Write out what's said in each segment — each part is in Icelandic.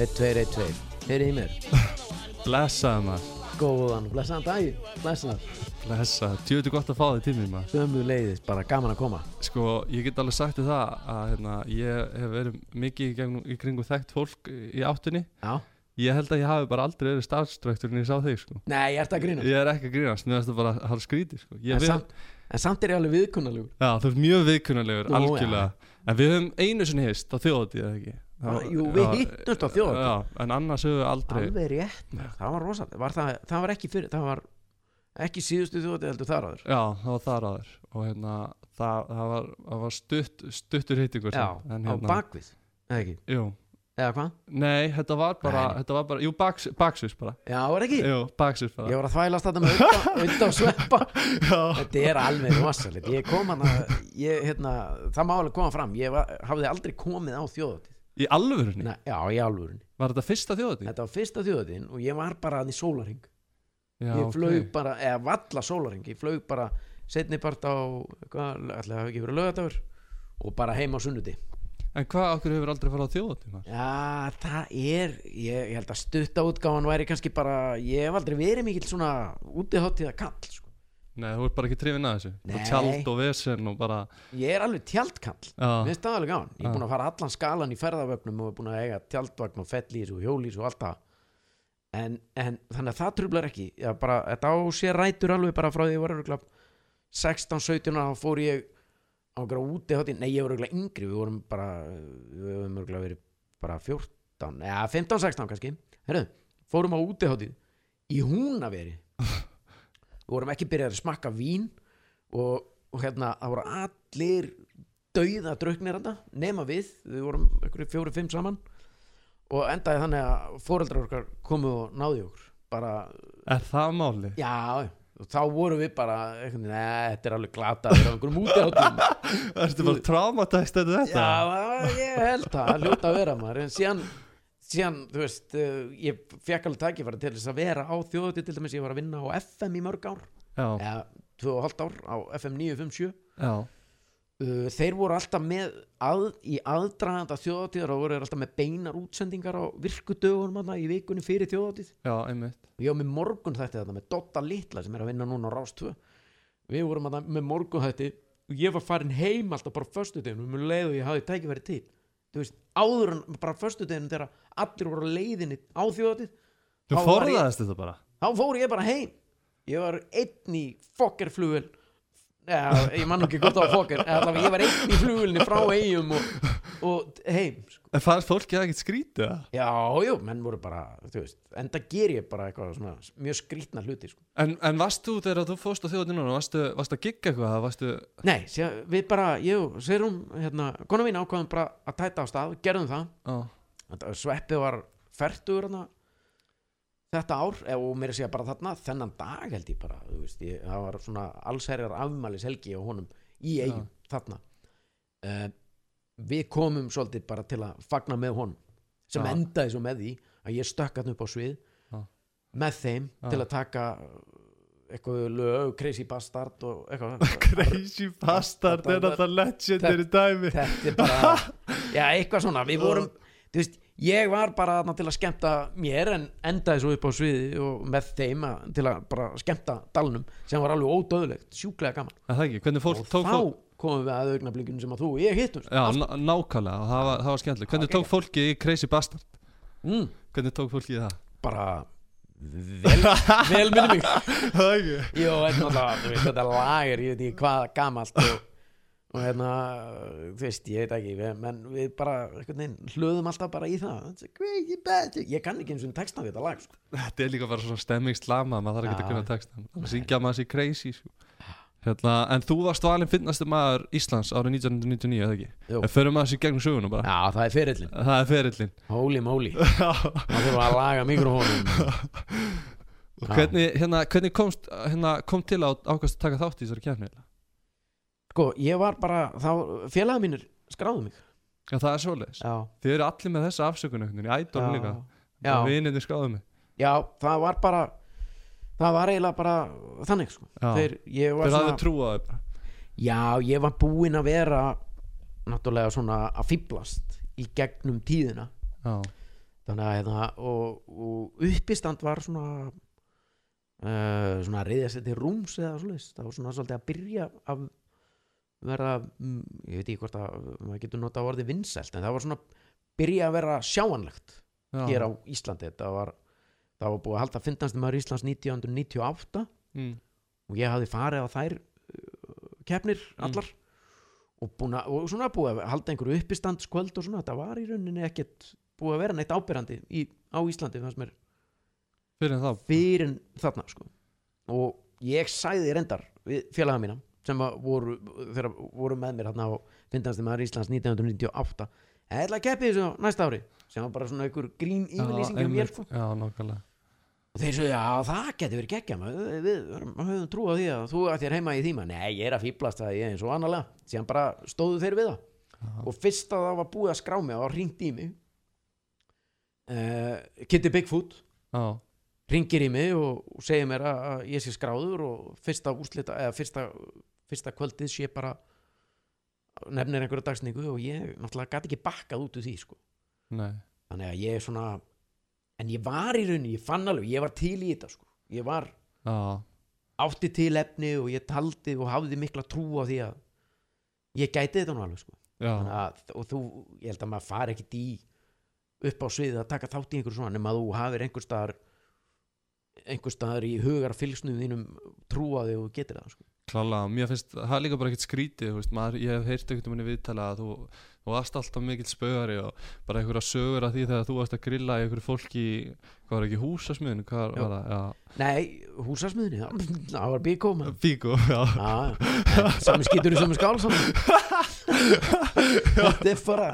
Eitt, tveir, eitt, tveir. Heyrið í mér. Blessaði maður. Góðan, blessaðan dag Blessaðan Blessaði, tjóðu gott að fá þig mér maður. Sömu leiðis, bara gaman að koma. Sko, ég get alveg sagt þér það að hérna, ég hef verið mikið í, gegnum, í kringum þekkt fólk í áttunni. Já. Ég held að ég hafi bara aldrei verið starfstræktur en ég sá þig sko. Nei, ég ert að grínast? Ég er ekki að grínast, mér það bara að hafa skrítið sko. Ég en, við, samt, en samt er ég alveg viðkunnalegur Já, þú ert mjög viðkunnalegur, algjörlega. En við höfum einu sinni hist á þjóðatíð, eða ekki? Ah, jú, við hittumst á þjóðhátíð. Já, en annars höfum við aldrei Alveg rétt maður. Það var rosalega var það, það var ekki fyrir Það var ekki síðustu þjóti heldur þar áður. Já, það var þar áður. Og hérna, það, það, var, var stutt, stuttur hittingur Já, en, á hérna, bakvið Eða ekki? Jú, Eða hvað? nei, þetta var bara, Nei. þetta var bara jú, baks, baksus bara. Já, var ekki? Jú, baksus bara. Ég var að þvælast þetta með og sveppa. Þetta er alveg rosalegt. Ég kom hann að ég, hérna, Það má alveg koma fram. Ég var, hafði aldrei komið á þjóðhátíð. Í alvörunni? Nei, Já, í alvörinni Var þetta fyrsta þjóðatíð? Þetta var fyrsta þjóðhátíðin og ég var bara hann í sólaring Já, Ég flög bara, eða valla sólaring Ég flög bara setni part á hvað, ætli og En hvað okkur hefur aldrei farið á þjóðatíð? maður? Já, það er ég, ég held að stutta útgáfan væri kannski bara ég hef aldrei verið mikill svona útiháttíða kall sko. Nei, þú ert bara ekki trefin að þessu Nei. Tjald og vesen og bara Ég er alveg tjaldkall Mér finnst það alveg gáðan Ég er búin að fara allan skalan í ferðavögnum og er búin að eiga tjaldvagn og fellís og hjólís og allt það en, en þannig að það trublar ekki Já, bara, Þetta á sér rætur alveg bara frá því ég var örugglega 16-17 ára þá fór ég á einhverja úti Nei, ég var örugglega yngri Við vorum bara Við höfum örugglega verið bara 14 eða 15-16 kannski. Herðu, fórum á úti í húnaveri. Við vorum ekki byrjað að smakka vín og, og hérna það voru allir dauða drauknir þetta nema við, við vorum einhverju fjóri-fimm saman og endaði þannig að fóreldrar okkar komu og náði okkur. Bara, er það máli? já og þá vorum við bara, neða, þetta er alveg glata við erum einhverjum úti áttum Ertu bara traumatæst eftir þetta? já, ég held það, það hljóta að vera maður. En síðan, síðan þú veist uh, ég fekk alveg tækifæri til þess að vera á þjóðuti til dæmis, ég var að vinna á FM í mörg ár. Já, eða tvö og hálft ár á FM 957 já, uh, þeir voru alltaf með að, í aðdraganda þjóðatíðar og voru alltaf með beinar útsendingar á virkudögunum í vikunni fyrir þjóðatíð já, einmitt. Og ég var með morgun þætti þetta með Dotta Litla sem er að vinna núna á Rás 2 við vorum þarna með morgun þætti og ég var farin heim alltaf bara föstudeginum um leið og ég hafði tækifæri til. Þú veist, áður en bara föstudeginum þegar allir voru leiðinni á þjóðatíð Þú forðaðist þetta bara? Þá fór ég bara heim. Ég var einn í fokkerflugul ja, ég man nú ekki var fokker en allavega ég var einn í flugulni frá eigum og, og heim sko. En fannst fólki það ekkert skrítið? eða? já, jú, menn voru bara þú veist, en það ger ég bara eitthvað svona mjög skrítna hluti sko. En, en varst þú þegar þú fórst á núna Varstu, að gigga eitthvað? Varstu, nei, sé, við bara, jú, sér hún hérna, konu mín ákvaðum bara að tæta á stað gerðum það, á, Þetta- sveppið var færtugur hana, þetta ár eh, og mér að segja bara þarna þennan dag held ég bara veist, ég, það var svona allsherjar afmælis helgi á honum í eigum þarna. Uh, við komum svolítið bara til að fagna með honum sem Já. endaði svo með því að ég stökk hann upp á svið Já. með þeim til að taka eitthvað lög, crazy bastard og eitthvað. Crazy bastard er þetta legendary dæmi. þetta er bara já, eitthvað svona, við vorum þú veist, ég var bara til að skemmta mér en endaði svo upp á sviði og með þeim að, til að bara skemmta dalnum sem var alveg ódöðlegt, sjúklega gaman. Það ekki, hvernig fólk og tók þá fólk komum við að augnablikinu sem að þú og ég hittumst. Já, ná- nákvæmlega, það var, það var skemmtileg Hvernig tók fólki í Crazy Bastard? mm, Hvernig tók fólki í það? bara vel, vel minni mig. Jó, þetta lag er, ég veit ekki hvað gamalt og, og hérna, þú veist, ég veit ekki við, menn við bara, veginn hlöðum alltaf bara í það. Ég kann ekki eins og texta við þetta lag sko. Þetta er líka bara svona stemmingslama maður þarf ekki að kunna texta það syngja maður sér crazy sko. hérna, en þú varst valinn finnastu maður Íslands árið 1999 eða ekki? En förum maður sér gegnum söguna bara. Já, það er ferillin, það er ferillin holy moly. Það þurfa að laga mikrofónum og hvernig, hérna, hvernig komst, hérna, kom til að ákvæmst að taka þátt í þessari kefni Sko, ég var bara, þá, félagið mínir skráðu mig. Já, það er Já, Þið eru allir með þessa afsökun einhvern veginn, í ædolum líka. Já, Vinirnir skráðu mig. Já, það var bara það var eiginlega bara þannig sko. Þeir, ég var Þeir hafðu svona trúað þau bara. Já, ég var búinn að vera náttúrulega svona að fýblast í gegnum tíðina. Já, þannig að hérna, og, og uppistand var svona uh, svona að reyðja sér til rúms eða svoleiðis, það var svona svolítið að byrja að vera mm, ég veit ekki hvort að maður getur notað orðið vinsælt en það var svona byrja að vera sjáanlegt já. hér á Íslandi þetta var, það var búið að halda fyndnast maður Íslands 1998 mm. og ég hafði farið á þær uh, keppnir Mm. allar og, búin að, og svona búið að halda einhverju uppistandskvöld og svona, þetta var í rauninni ekkert búið að vera neitt ábyrrandi í, á Íslandi fannst mér fyrir fyrir þarna sko. og ég sæði reyndar félaga mína sem að voru, voru með mér hérna á fyndnasti maður Íslands 1998 eða keppið þessu á næsta ári sem var bara svona einhver grín yfirlýsing um mér einmitt. sko. já, og þeir svo, já það getur verið geggja við, við höfum trú á því að þú að þér heima í tíma, nei ég er að fýblast það ég er eins og annarlega, síðan bara stóðu þeir við það. Já. og fyrst að það var búið að skrá mig og ringt í mig. Uh, Kitty Bigfoot. Já, ringir í mig og, og segir mér að, ég sé skráður og fyrsta úslita eða fyrsta, fyrsta kvöldið sé bara nefnir einhverja dagsningu og ég náttúrulega gæti ekki bakkað út úr því sko. þannig að ég er svona en ég var í rauninni, ég fann alveg ég var til í þetta sko. ég var já, átti til efni og ég taldi og hafði mikla trú á því að ég gæti þetta nú alveg sko. að, og þú, ég held að maður fari ekkit í upp á sviðið að taka þátt í einhver svona nema að þú hafir einhver staðar einhver staðar í hugar fylgsnum þínum trú á því og getur það sko. klálega, mér finnst það er líka bara ekkert skrítið, maður, ég hef heyrt einhvern veginn í viðtala að þú, þú varst alltaf mikill spögari og bara einhverja sögur af því þegar þú varst að grilla í einhverju fólki hvað var ekki, húsasmiðinu, hvað var það, já, Nei, húsasmiðinni, það, var bíkó. Bíkó, já, sami skýtur í sami skál Þetta er bara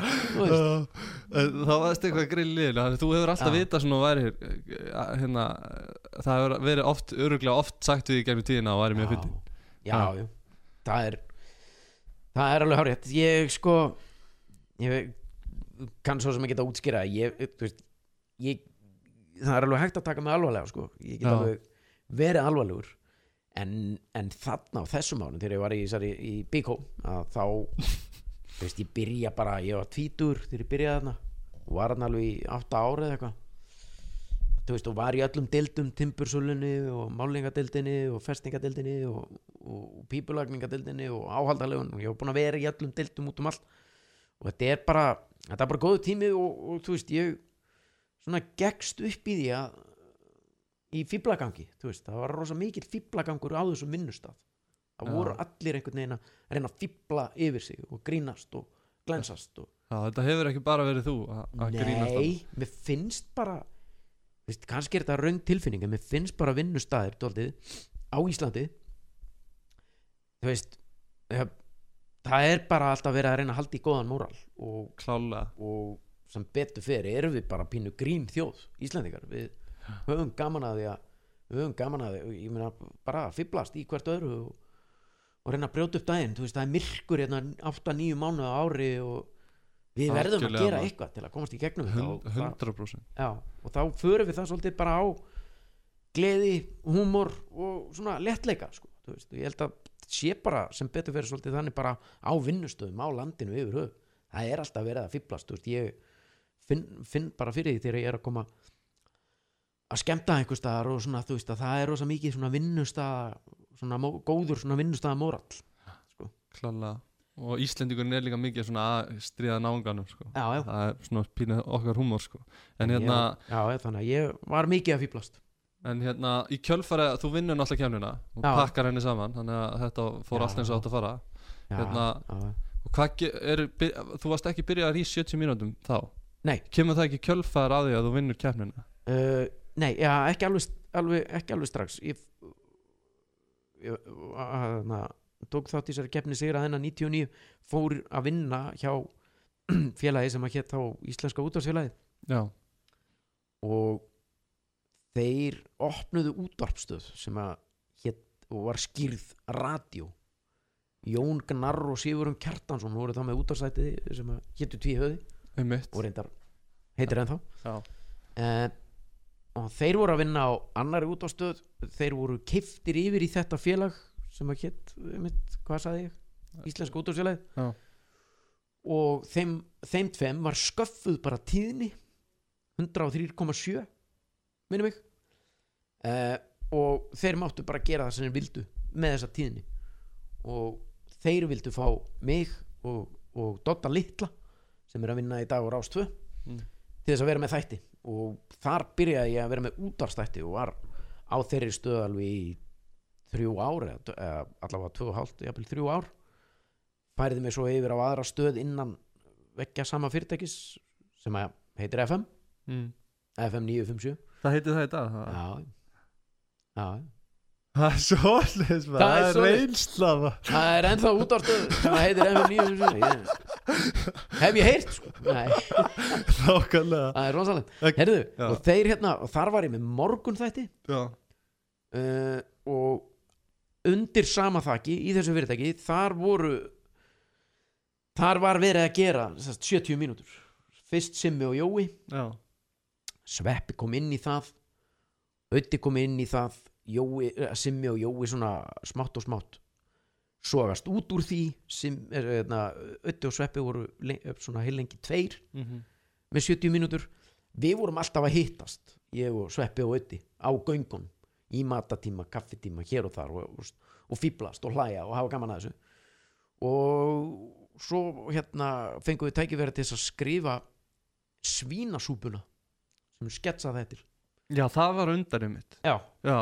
þá varst eitthvað grillið, þannig að þú hefur alltaf Já. vitað svona væri, eh, hérna, það hefur verið oft, öruglega oft sagt við í gegnum tíðina og væri mjög fyndið. já, já, það er það er alveg hárétt ég sko ég kann svo sem ekki að útskýra ég, þú veist, ég það er alveg hægt að taka mig alvarlega sko. ég get Já. alveg verið alvarlegur en, en þarna á þessum ánum þegar ég var í, í, í að þá þú veist, ég byrja bara, ég var tvítur þegar ég byrjaði þarna. Og var þarna alveg í átta ára eða eitthvað. Þú veist, og var í öllum deildum timbursölunni og málingadeildinni og festingadeildinni og, og, og pípulagningadeildinni og áhaldalegun og ég var búin að vera í öllum deildum út um allt. Og þetta er bara, þetta er bara góðu tími og, og þú veist, ég svona gegst upp í því að í fýblagangi, þú veist, það var rosa mikill fýblagangur á þessum vinnustaf það voru allir einhvern veginn að reyna að fýbla yfir sig og grínast og glensast og Já, þetta hefur ekki bara verið þú að grínast Nei, mér finnst bara veist, kannski er þetta raung tilfinning en mér finnst bara vinnustæðir dóltið á Íslandi þú veist það, það er bara alltaf verið að reyna að halda í góðan móral og, klálega. og sem betur fyrir erum við bara pínu grín þjóð Íslandingar, við höfum gaman að því að við höfum gaman að því, ég meina bara að fýblast í hvert öðru og, og reyna að brjóta upp daginn, veist það er myrkur hérna 8-9 mánuð á ári og við verðum að Algjörlega, gera maður. eitthvað til að komast í gegnum þetta og, Hund- það, 100% já, og þá förum við það svolítið bara á gleði, húmor og svona lettleika sko, ég held að sé bara sem betur fyrir svolítið þannig bara á vinnustöðum á landinu yfir höf það er alltaf verið að veist, ég finn, finn bara fyrir því þegar ég er að koma að skemmta einhver staðar og svona, þú veist, að það er rosa mikið svona vinnustað svona góður svona vinnustaða móral klálega og Íslendingurinn er líka mikið svona að stríða náunganum sko. það er svona pínu okkar húmor sko. en hérna, já, já, þannig að ég var mikið að fýblast en hérna í kjölfari þú vinnur náttúrulega kemnina og Já. pakkar henni saman þannig að þetta fór Já. allt eins og átt að fara Hérna- og hvað er, þú varst ekki byrjaðar í 70 mínútum þá Nei. kemur það ekki kjölfari að því að þú vinnur kemnina Uh, nei, já, ekki alveg, alveg, ekki alveg strax ég, ég að, na, tók þátt í þessari keppni sigra þennan 99 fór að vinna hjá félagi sem að hétt þá Íslenska útvarsfélagið já, og þeir opnuðu útvarpstöð sem að hétt og var skýrð radio. Jón Gnarr og Sigurðum Kjartansson voru þá með útvarsætið sem að héttu tvíhöði einmitt. Og reyndar heitir ennþá. Uh, og þeir voru að vinna á annari útástöð þeir voru keiftir yfir í þetta félag sem að hétt, mitt, hvað sagði ég? Íslenska útdórsfélagið Já. og þeim, þeim tveim var sköffuð bara tíðni. 103,7 minnum mig. Uh, og þeir máttu bara gera það sem þeir vildu með þessa tíðni. Og þeir vildu fá mig og, og Dotta Litla sem er að vinna í dag á Rás 2 Mm. til þess að vera með þætti og þar byrjaði ég að vera með útvarstætti og var á þeirri stöð alveg í þrjú ár eða, allavega tvö og hálft, jafnvel þrjú ár. Færiði mig svo yfir á aðra stöð innan vekkja sama fyrirtækis sem heitir FM mm. FM 957 Það heitir það í dag já, já. Það er maður, Það er Það er reynsla það er ennþá útvarstöð sem að heitir FM 957 ég, hef ég heyrt sko? Nákvæmlega. Það er rosalegt. Ek- Herðu, og þeir hérna, og þar var ég með morgun þætti Já, uh, og undir sama þaki í þessu fyrirtæki þar voru þar var verið að gera sem sagt, 70 mínútur. Fyrst Simmi og Jói. Já, Sveppi kom inn í það. Ötti kom inn í það Jói, eh, Simmi og Jói svona smátt og smátt sogast út úr því. Sim, er, na, Ötti og Sveppi voru svona heilengi tveir mhm, með 70 mínútur. Við vorum alltaf að hittast ég og Sveppi og Ötti á göngun í matatíma, kaffitíma, hér og þar og, og, og fýblast og hlæja og hafa gaman að þessu. Og svo hérna fengum við tækifæri til þess að skrifa svínasúpuna sem sketsa þetta já, það var undarinn mitt. Já, Já,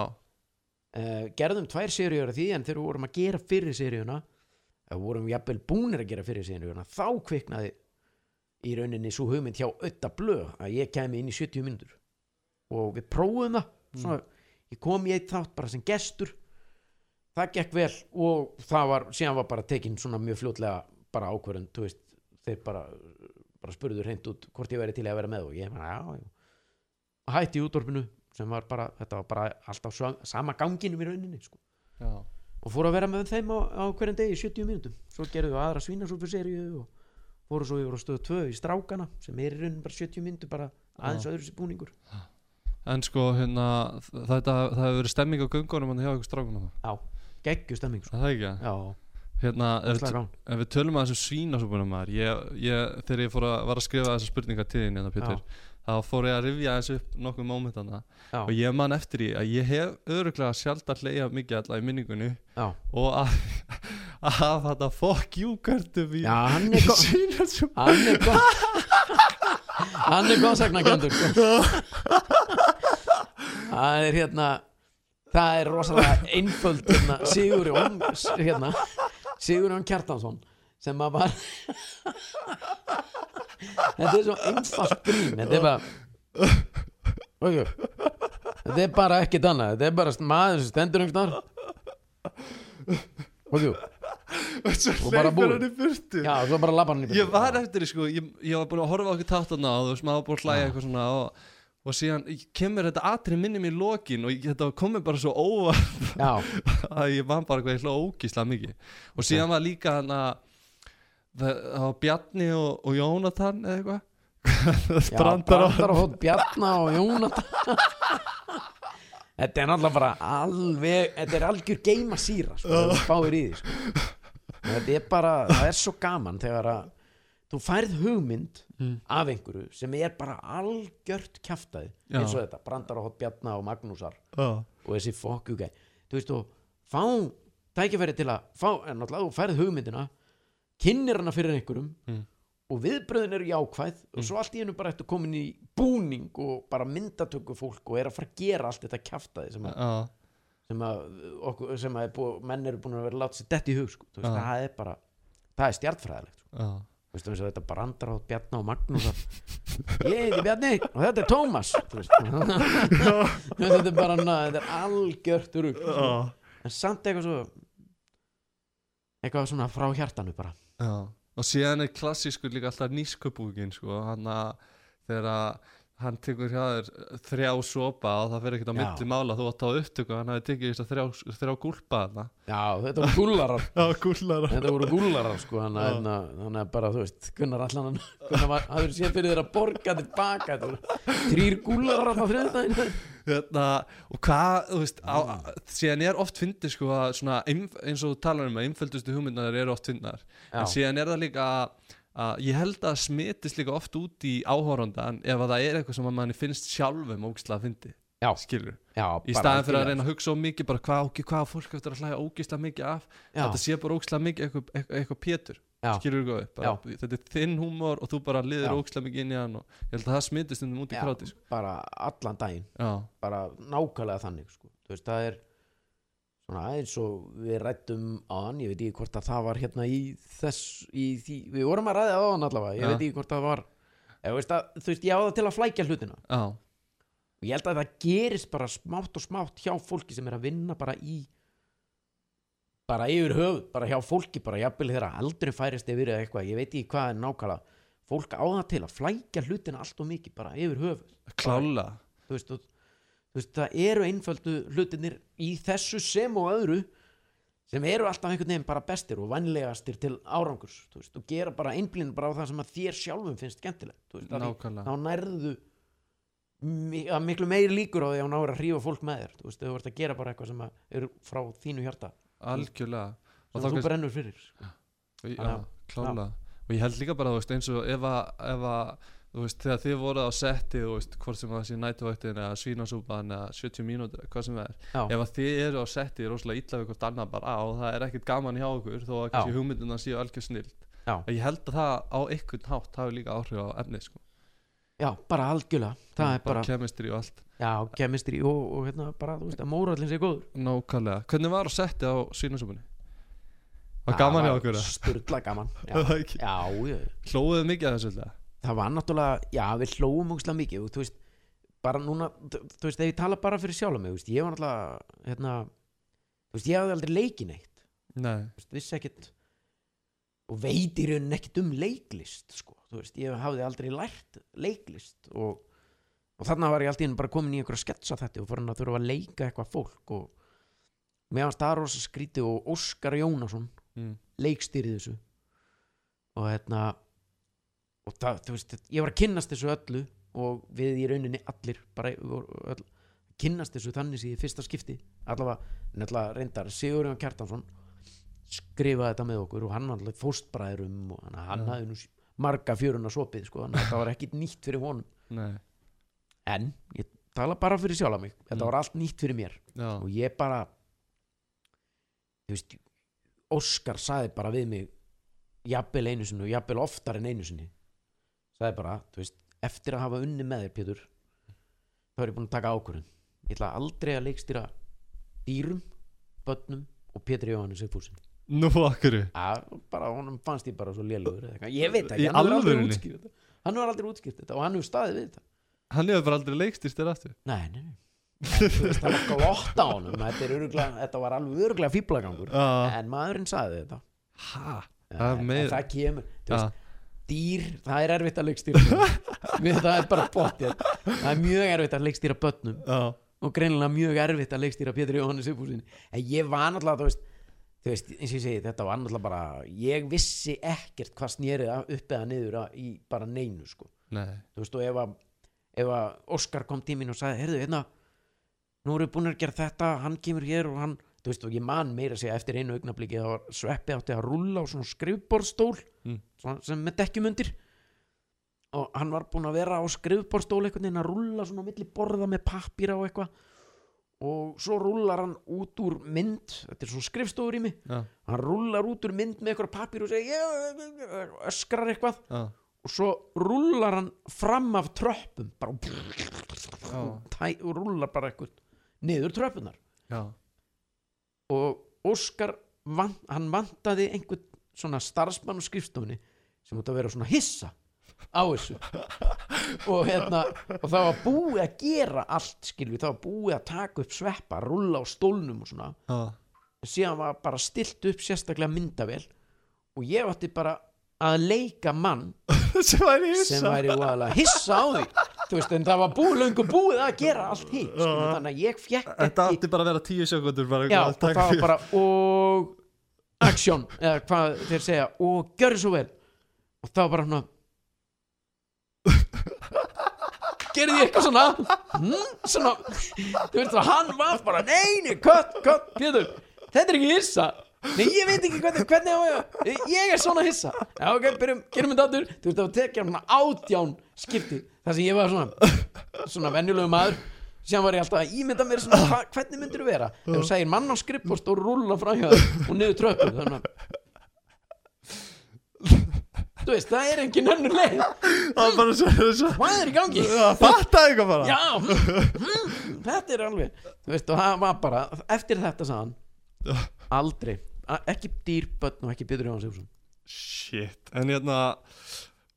uh, gerðum tvær seríur af því en þegar við vorum að gera fyrir seríuna eða vorum jafnvel búnir að gera fyrir seríuna þá kviknaði í rauninni svo hugmynd hjá Ötta Blöð að ég kæmi inn í 70 mínútur. Og við prófum það svona, ég kom í eitt þátt bara sem gestur það gekk vel og það var, síðan var bara tekin svona mjög fljótlega bara ákvörðun, þú veist þeir bara, bara spurðu hreint út hvort ég væri til að vera með og ég bara, já, já. Hætti útdorfinu sem var bara, þetta var bara alltaf sama ganginum í rauninni sko. já, og fór að vera með þeim á, á hverjum degi í 70 mínútum. Svo gerðum við aðra svínasúpuseríu og fóru svo yfir á stöðu 2 í strákana sem er í rauninni bara 70 mínútur bara aðeins Já. öðru sér búningur. En sko, hérna, þetta, það hefur verið stemming á göngunum hann hjá ykkur strákunum já, geggju stemming sko. Það ekki, já, hérna, ef, ef við tölum að þessu svínasúpunum maður ég, ég, þegar ég fór að, var að skrifa þessa spurninga til þín, hérna, Pétur þá fór ég að rifja þessu upp nokkuð mómentana og ég man eftir því að ég hef öruglega sjálf að hleyja mikið alla í minningunni já, og að að þetta fuck you kartum í já hann er góð hann er góð sko. það er hérna það er rosalega einföld hérna, Sigurjón hérna, Sigurjón Kjartansson sem að var þetta er svo einfalt grín þetta er bara þetta er bara ekkert annað þetta er bara maður sem stendur einhvern okay. og bara búið. já, svo bara labbar hann í ég var eftir því sko ég, ég var búin að horfa á okkur táttana og þú veist maður var búin að hlæja eitthvað svona og, og síðan kemur þetta atrið minni mér í lokin og þetta komið bara svo óvart já, að ég man bara hvað ég hló ógíslega mikið. Og síðan var líka hann að það var Bjarni og, og Jónatan eða eitthvað brandar og hótt Bjarna og Jónatan þetta er náttúrulega bara alveg þetta er algjör geima síra sko, þú spáir í því sko. þetta er bara, það er svo gaman þegar að þú færð hugmynd Mm. af einhverju sem er bara algjört kjaftaði Já. eins og þetta, brandar og hótt Bjarna og Magnúsar Já, og þessi fokk gæ þú veist og fá tækifæri til að fá, en náttúrulega þú færð hugmyndina kynnir hana fyrir einhverjum Mm. og viðbröðin eru jákvæð og svo allt í hennu bara eftir komin í búning og bara myndatöku fólk og er að fara að gera allt þetta kjaftaði sem að, já, sem að, okkur, sem að er búið, menn eru búin að vera látið sér dett í hug sko. Veist, Já. það er bara það er stjartfræðilegt sko. Þú veist, og þetta brandar á Bjarna og Magnús ég heiti Bjarni og þetta er Tómas veist. þetta er bara þetta er algjört rugg sko. En samt eitthvað svo eitthvað svona frá hjartanu bara já. Og síðan er klassískur líka alltaf nýsköpúkin sko, hann að þegar að hann tekur hjá þér þrjá sopa og það fer ekkert á milli mála þú átt á upptöku, hann hafi tekið þess að þrjá, þrjá gúlpa þarna. Já, þetta voru gúllarar. Þetta voru gúllarar sko Já. að- hérna, bara þú veist Gunnar allan var, hafður séð fyrir þér að borga tilbaka þrýr gúllarar á þriðdæðin hérna, og hvað, þú veist á, síðan er oft fyndið sko að svona, eins og þú talar um að einföldustu hugmyndar eru oft fyndnar. En síðan er það líka að, að ég held að smitist líka oft út í áhórandan ef að það er eitthvað sem að manni finnst sjálfum ógislega fyndi, Já. skilur já í staðan fyrir að reyna að hugsa of mikið bara hvað, hvað fólk eftir að hlæja ógislega mikið af? Þetta sé bara ógislega mikið eitthvað, eitthvað, eitthvað pétur. Skilur þú góð bara, þetta er þinn húmor og þú bara liður Já. ógislega mikið inn í hann og ég held að það smitist um út í kráti sko. bara allan daginn já, bara nákvæmlega þannig sko. þú veist, það er svona eins og við rættum á hann ég veit ekki hvort að það var hérna í þess í því, við vorum að ræða á hann allavega ég Já. veit ekki hvort það var ég, veist að, þú veist, ég á það til að flækja hlutina já, og ég held að það gerist bara smátt og smátt hjá fólki sem er að vinna bara í bara yfir höfuð, bara hjá fólki bara jafnvel þegar aldrei færist yfir eða eitthvað ég veit ekki hvað er nákvæmlega. Fólk á það til að flækja hlutina allt og mikið bara yfir höfuð. Klála. þú veist, og, þú veist, það eru einföldu hlutinir í þessu sem og öðru sem eru alltaf einhvern veginn bara bestir og vannlegastir til árangurs þú veist, og gera bara einblín bara á það sem að þér sjálfum finnst skemmtilegt þú þá nærðu miklu meiri líkur á því að hún ára að hrífa fólk með þér þú veist, þau vart að gera bara eitthvað sem er frá þínu hjarta algjörlega. Þá þú kannski- brennur fyrir sko. já, klála og ég held líka bara, þú veist, eins og ef að, ef að þú veist, þegar þið voruð á setti þú veist, hvort sem það sé nætuvæktin eða svínasúpan eða 70 mínútur, hvað sem það er já, ef að þið eru á setti rosalega illa við hvort annað bara á og það er ekkert gaman hjá okkur þó að kannski hugmyndina séu algjör snild. Já. ég held að það á einhvern hátt hafi líka áhrif á efnið sko. Já, bara algjörlega. Það er bara, kemistri og allt. Já, kemistri og, og hérna bara, þú veist, að mórallin sé góður. Nákvæmlega, hvernig var á setti á svínasúpunni? var gaman hjá okkur? eða? sturla gaman. Það hlóðuðu mikið að þessu alltaf? það var náttúrulega, já við hlóum ógustlega mikið. Og þú veist, bara núna þú veist, ef ég tala bara fyrir sjálf mig, ég var náttúrulega hérna, þú veist, ég hafði aldrei leikið neitt, nei, þú veist, vissi ekkit og veit í raunin ekkit um leiklist, sko, þú veist, ég hafði aldrei lært leiklist og, og þarna var ég alltaf bara komin í einhverja sketsa þetta og farin að þurfa að leika eitthvað fólk og meðan Staros skríti og Óskar Jónasson mm. leikstýrið þessu. Og hérna og það, þú veist, ég var að kynnast þessu öllu og við í rauninni allir bara öll, kynnast þessu þannig sem í fyrsta skipti. Allavega, nefnilega reyndar Sigurjón Kjartansson skrifaði þetta með okkur og hann var alltaf fóstbræðurum og hann, Já. hafði nú marga fjöruna sopið sko, að það var ekkit nýtt fyrir honum. Nei, en ég tala bara fyrir sjálf mig þetta Mm. var allt nýtt fyrir mér. Já, og ég bara þú veist Óskar saði bara við mig jafnvel einu sinni og jafnvel oftar en einu sinni. Saði bara, þú veist, eftir að hafa unni með þér Pétur þá er ég búin að taka ákvörðun. Ég ætla aldrei að leikstýra dýrum, börnum og Pétur Jóhannes Sigfúsin nú akkur að bara honum fannst ég bara svo lélugur ég veit ekki, hann hefur aldrei útskýrt þetta. Hann hefur aldrei útskýrt þetta og hann hefur staðið við þetta. Hann hefur bara aldrei leikstýrt þér aftur? Nei, nei, nei. Það var glott á honum. Þetta, örugglega, þetta var alveg öruglega fíblagangur uh, en maðurinn sagði þetta. Ha, Það er en það kemur, veist, dýr það er erfitt að leikstýra það er bara pottið það er mjög erfitt að leikstýra börnum. Já, og greinilega mjög erfitt að leikstýra Pétur Jóhannes Uppúsin en ég var náttúrulega, þú veist þú veist, eins og ég segi, þetta var náttúrulega bara ég vissi ekkert hvað snerið upp eða niður að, í bara neinu sko. nei þú veist, og ef að ef að Óskar kom tímin og sagði heyrðu, hérna, nú erum við búin að gera þetta hann kemur hér og hann þú veist, og ég man meira að segja eftir einu augnabliki þá var sveppi átti að rúlla á svona skrifborstól Mm. sem með dekkjum undir og hann var búin að vera á skrifborstól einhvern veginn að rúlla svona á milli borða með pappíra og eitthvað og svo rúllar hann út úr mynd þetta er svona skrifstofur í mig. Já, hann rúllar út úr mynd með eitthvað pappír og segir öskrar eitthvað. Já, og svo rúllar hann fram af tröppum bara og, tæ, og rúllar bara eitthvað niður tröppunar og Óskar van, hann vantaði einhvern svona starfsmann á skrifstofunni sem átti að vera svona hissa á þessu. Og hérna og það var búið að gera allt skilvi, það var búið að taka upp sveppa rúlla á stólnum og svona. Já, síðan var bara stilt upp sérstaklega myndavél og ég átti bara að leika mann sem væri sem væri voðalega hissa á því. Þú veist, en það var búið löngu búið að gera allt hitt, skilur, þannig að ég Þetta ekki átti bara að vera tíu sekundur bara já, og það var bara og action, eða hvað þeir segja og gjörðu svo vel. Og það var bara svona gerði ég eitthvað svona? Hm, svona, þú veist og hann var bara, nei, nei, kött, kött Pétur, þetta er ekki hissa. Nei, ég veit ekki hvernig, hvernig á ég ég er svona hissa. Já, ok, byrjum, gerum þetta aftur. Þú veist, það var tekja svona átján skipti þar sem ég var svona svona venjulegu maður. Sem var ég alltaf að ímynda mér svona, hva, hvernig myndir þú vera? Ef þú segir mann á skripppost og rúlla frá hjá þér og niður tröppu þannig að þú veist, það er engin önnur leið. Það var bara svo, svo hvað er í gangi? Fatta eitthvað bara. Já, þetta er alveg þú veist, og það var bara eftir þetta sagðan, aldrei ekki dýrbötn og ekki Pétur Jóhann Sigurðsson. Shit En hérna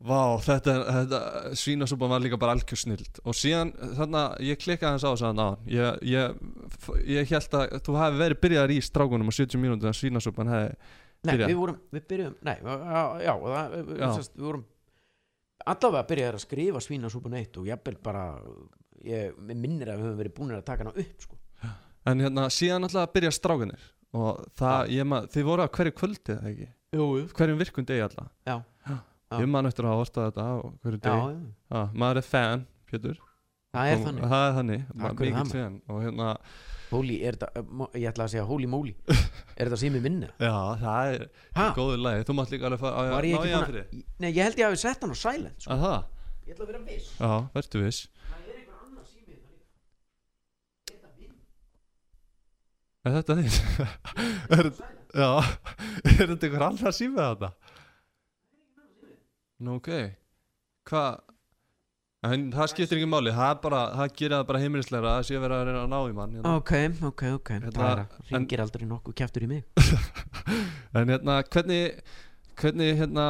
Vá, þetta, þetta svínasúpan var líka bara algjör snild. Og síðan þarna, ég klikkaði hans á þess að ég, ég, ég held að þú hafi verið byrjaðar í strákunum á 70 mínútur en svínasúpan hefði nei, Byrja. við vorum, við byrjuðum nei, já, já, það, Já. Sest, við vorum allavega byrjaði að skrifa svínasúpun eitt og jafnvel bara ég minnir að við höfum verið búinir að taka hana upp sko. En hérna síðan alltaf að byrja strákunir og það, ég maður, þið voru að hverju kvöldi eða ekki, jú, hverjum virkum degi alltaf já, Já. Ég man eftir að hafa ortað þetta á hverju degi. já, Já, maður er fan, Pétur. Það er þannig. Það er þannig, Holy, er þetta, mo- ég ætla að segja holy moly er þetta sími minni? já, það er Ha? góður lagi, þú mátt líka alveg ég ná hann búin fyrir að Nei, ég held ég hafi sett hann á silent sko. Að? Ég ætla að vera viss Já, verður viss Það er einhver annar sími. Er þetta minn? Er þetta þitt? er, já, er þetta einhver annar símið þetta? Nú, ok Hvað? En það skiptir ekki máli, það, bara, það gerir það bara heimilislegra að sé verið að reyna að ná í mann hérna. Ok, ok, ok Hérna, Það ringir aldrei nokkuð kæftur í mig En hérna, hvernig hvernig hérna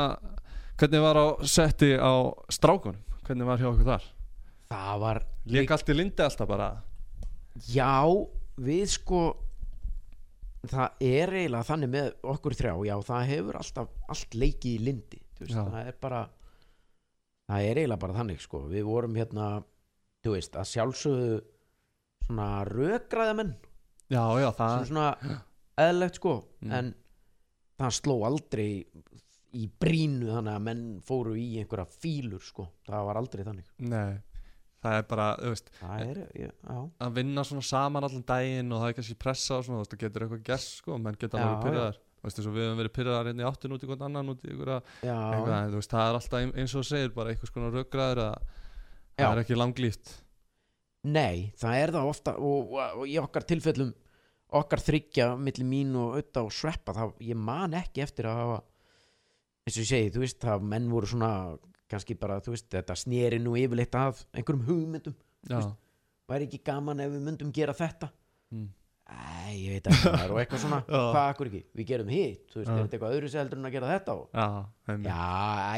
hvernig var á setti á strákunum? Hvernig var hjá okkur þar? Það var Lék allt í lindi alltaf bara Já, við sko Það er eiginlega þannig með okkur þrjá Já, það hefur alltaf allt leikið í lindi. Það er bara Það er eiginlega bara þannig sko. Við vorum hérna, þú veist, að sjálfsögðu Svona rökraða menn. Já, já, það svona eðlegt sko. Mm. En það sló aldrei í brínu þannig að menn fóru í einhverja fílur sko. Það var aldrei þannig. Nei, það er bara, þú veist Það er, já, að vinna svona saman allan daginn og það er kannski pressa og svona, þú veist, það getur eitthvað gert sko, menn geta alveg pyrraðar Þú veist, við höfum verið pyrraðar hérna í áttun út í hvern annan út í þú veist, það er alltaf ein- eins og segir, bara einhvers konar rökgraður að það er ekki langlíft. Nei, það er það ofta og, og, og í okkar tilfellum okkar þryggja milli mín og auðvitað og sveppa þá ég man ekki eftir að hafa eins og ég segi, þú veist, það menn voru svona kannski bara, þú veist, þetta sneri nú yfirleitt að einhverjum hugmyndum. Væri ekki gaman ef við myndum gera þetta? Mm. Æ, ég veit ekki maður og eitthvað svona, hvað akkur ekki? Við gerum hitt, þú veist, er þetta eitthvað öðru seldur en að gera þetta og? Já. Já,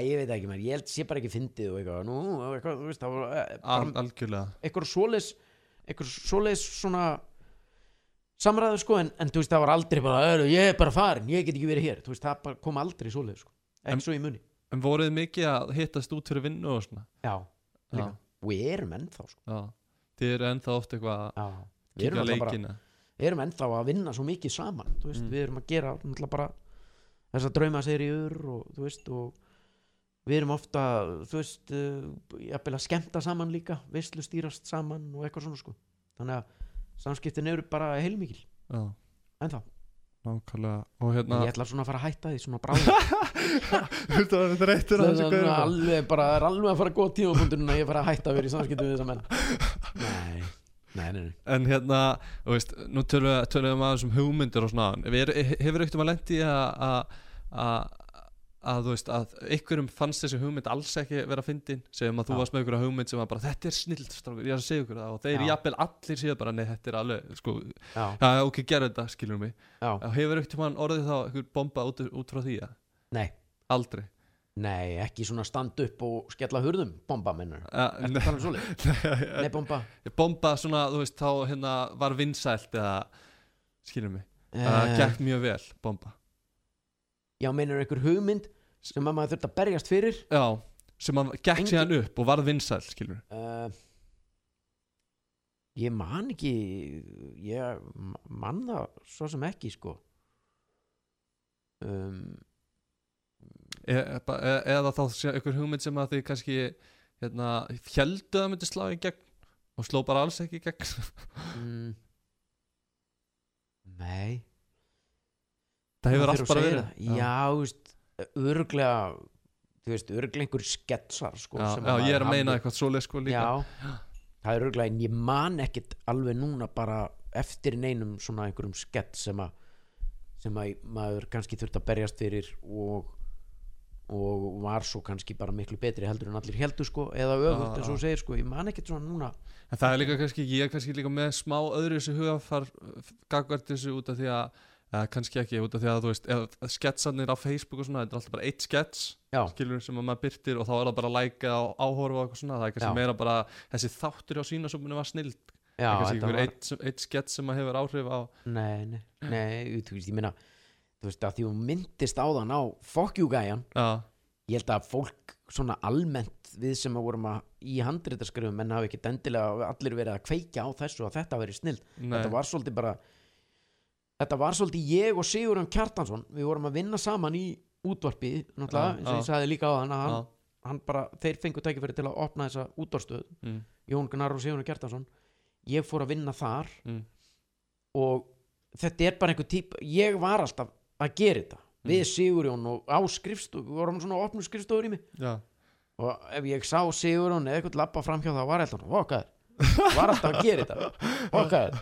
ég veit ekki maður, ég held sé bara ekki fyndið og eitthvað, nú, eitthvað, þú veist, það var eh, Al, algjörlega. eitthvað svoleiðis eitthvað svoleiðis svona samræðu sko en, en þú veist það var aldrei bara "Öru, ég er bara farin, ég get ekki verið hér. Þú veist það kom aldrei svoleiðis sko. En- ekki svo í munni En voruð mikið að hittast út fyrir vinnu og svona? Já, líka, Já, við erum ennþá sko. Já Að við erum, ennþá að vinna svo mikið saman veist, Mm. við erum að gera bara þessar draumaseríur og veist og við erum ofta þú veist, uh, jafnvel að skemmta saman líka veistlu stýrast saman og eitthvað svona sko. Þannig að samskiptin eru bara heilmikil. Já, ennþá. Og hérna ég ætla svona að fara að hætta því svona bráða Þú veist það er eittur það er alveg bara er alveg að fara góð tímapunkturinn að ég fara að hætta að vera í samskiptum við þessa menn. Nei, nei, nei, nei. En hérna, þú veist, nú við aðeins um hugmyndir og svona. Við- Hefur ekkert um að lendi að að- að að þú veist að einhverjum fannst þessi hugmynd alls ekki vera fyndin? Segjum að þú Já. varst með einhverja hugmynd sem var bara þetta er snild strákur, ég er að segja ykkur það. Og þeir Já. jafnvel allir séu bara nei þetta er alveg sko, Já, já ok gerðu þetta skilur mig. Hefur ekkert um orðið þá einhver bomba út, út frá því að nei, aldrei nei, ekki svona stand upp og skella hurðum, bomba mennur. Uh, Ertu að tala um svoleið? Nei, bomba. Bomba svona þú veist þá hérna var vinsælt eða skilur mig það uh, gekk mjög vel bomba. Já, meinur einhver hugmynd sem að maður þurft að berjast fyrir? Já, sem að gekk Engin- síðan upp og varð vinsæl, skilur. Uh, Ég man ekki ég man það svo sem ekki sko. Um, e, e, eða þá sé einhver hugmynd sem að þið kannski hérna, heldu það myndi slá í gegn og sló bara alls ekki í gegn. Mm. nei. Það hefur allt bara verið. já, þú veist, örglega þú veist, örglega einhver sketsar sko, já, já, ég er að meina eitthvað svoleið sko líka. Já, það er örglega en ég man ekkit alveg núna bara eftir neinum svona einhverjum skets sem að sem að maður kannski þurft að berjast fyrir og og var svo kannski bara miklu betri heldur en allir heldur sko, eða Já, eins og segir sko, ég man ekkit svona núna. En það er líka kannski, ég er kannski líka með smá öðru þessu hugafar gagvart þessu út af því að eða kannski ekki, út af því að þú veist eða sketsanir á Facebook og svona, þetta er alltaf bara eitt skets skilur sem að maður byrtir og þá er það bara læka og áhorfa og eitthvað svona, það er kannski Já. meira bara þessi þáttur á sínasöfninu var snild. Já kannski þetta einhver var- eitt, eitt skets sem að hefur áhrif á nei, nei, nei, þú veist, þú að því hún myndist á þann á fuck you gæjan, já, ég held að fólk svona almennt við sem að vorum að í handritaskrifum menn hafi ekki endilega allir verið að kveikja á þessu að þetta verið snill nei, þetta var svolítið bara þetta var svolítið ég og Sigurðan Kjartansson. Við vorum að vinna saman í útvarpi náttúrulega, eins og ég sagði líka á hann að hann, hann bara, þeir fengu tækifæri til að opna þessa útvarstöð mm, Jón Gunnar og Sigurðan Kjartansson. Ég fór að vinna þar mm, og þetta er bara einhver típ ég var alltaf að gera þetta. Við Sigurjón og á skrifstofu við vorum svona opna skrifstofur í mig. Já, og ef ég sá Sigurjón eða eitthvað lappa framhjá það var alltaf vokkaður var alltaf að gera þetta. Vokkaður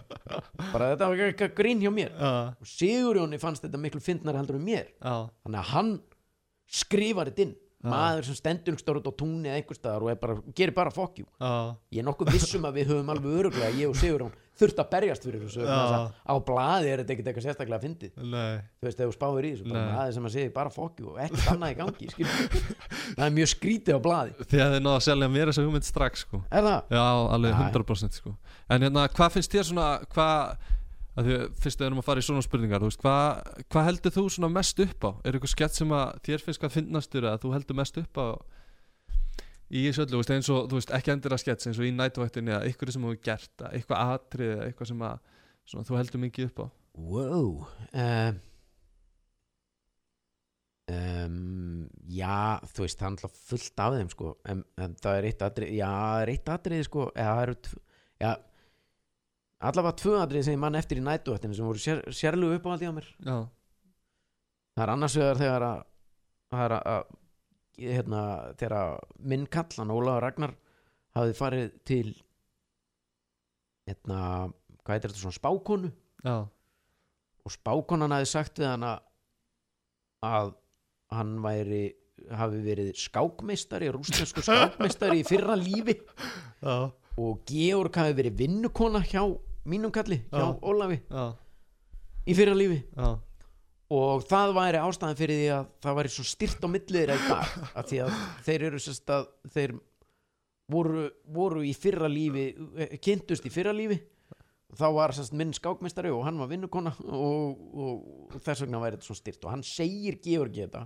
bara þetta var eitthvað grín hjá mér. Já, og Sigurjóni fannst þetta miklu fyndnar heldur en mér. Já, þannig að hann skrifar þetta inn. Maður sem stendur stór út á túnni eða einhver staðar og bara, gerir bara já, ég er nokkuð vissum að við höfum alveg öruglega ég og Sigurjón þurft að berjast fyrir þessu að á blaði er þetta ekkert eitthvað sérstaklega fyndið. Nei. Þú veist, ef þú spáir í þessu maður sem að segja bara you og ekkert annað í gangi það er mjög skrítið á blaði. Þið hefði náða að selja mér þessa hugmynd strax sko. Er það? Já, alveg Já, já. 100% sko. En hérna, hvað finnst þér svona Hvað, að því að fyrst við erum að fara í svona spurningar veist, hvað, hvað heldur þú mest upp á? Er eitthvað skett sem að þér finnst hvað finnastur Að þú heldur mest upp á Í þessu öllu, veist, eins og, þú veist, ekki endur að skets eins og í nætvættinni eða eitthvað sem þú hefur gert eitthvað atrið eða eitthvað sem að svona, þú heldur mikið upp á. Wow um, um, já þú veist það er alltaf fullt af þeim sko en, en það er eitt atrið já það er eitt atrið sko eða það eru já allavega tvö atrið sem ég mann eftir í nætuvættinu sem voru sér, sérlegu uppáhaldi á mér. Já, það er annars vegar þegar að það er að hérna, þegar minn kallan Ólaður Ragnar hafði farið til hérna, hvað heitir þetta svona spákonu? Já, og spákonan hafði sagt við hann að hann væri hafi verið skákmeistari rústensku skákmeistari í fyrra lífi. Já, og Georg hafi verið vinnukona hjá mínum kalli, hjá Já. Ólafi í fyrra lífi. Já, og það væri ástæðan fyrir því að það væri svo styrt á milliðir í dag að því að þeir eru sérst að þeir voru, voru í fyrra lífi eh, kynntust í fyrra lífi. Þá var sérst minn skákmeistari og hann var vinnukona og, og, og þess vegna væri þetta svo styrt og hann segir Georgi þetta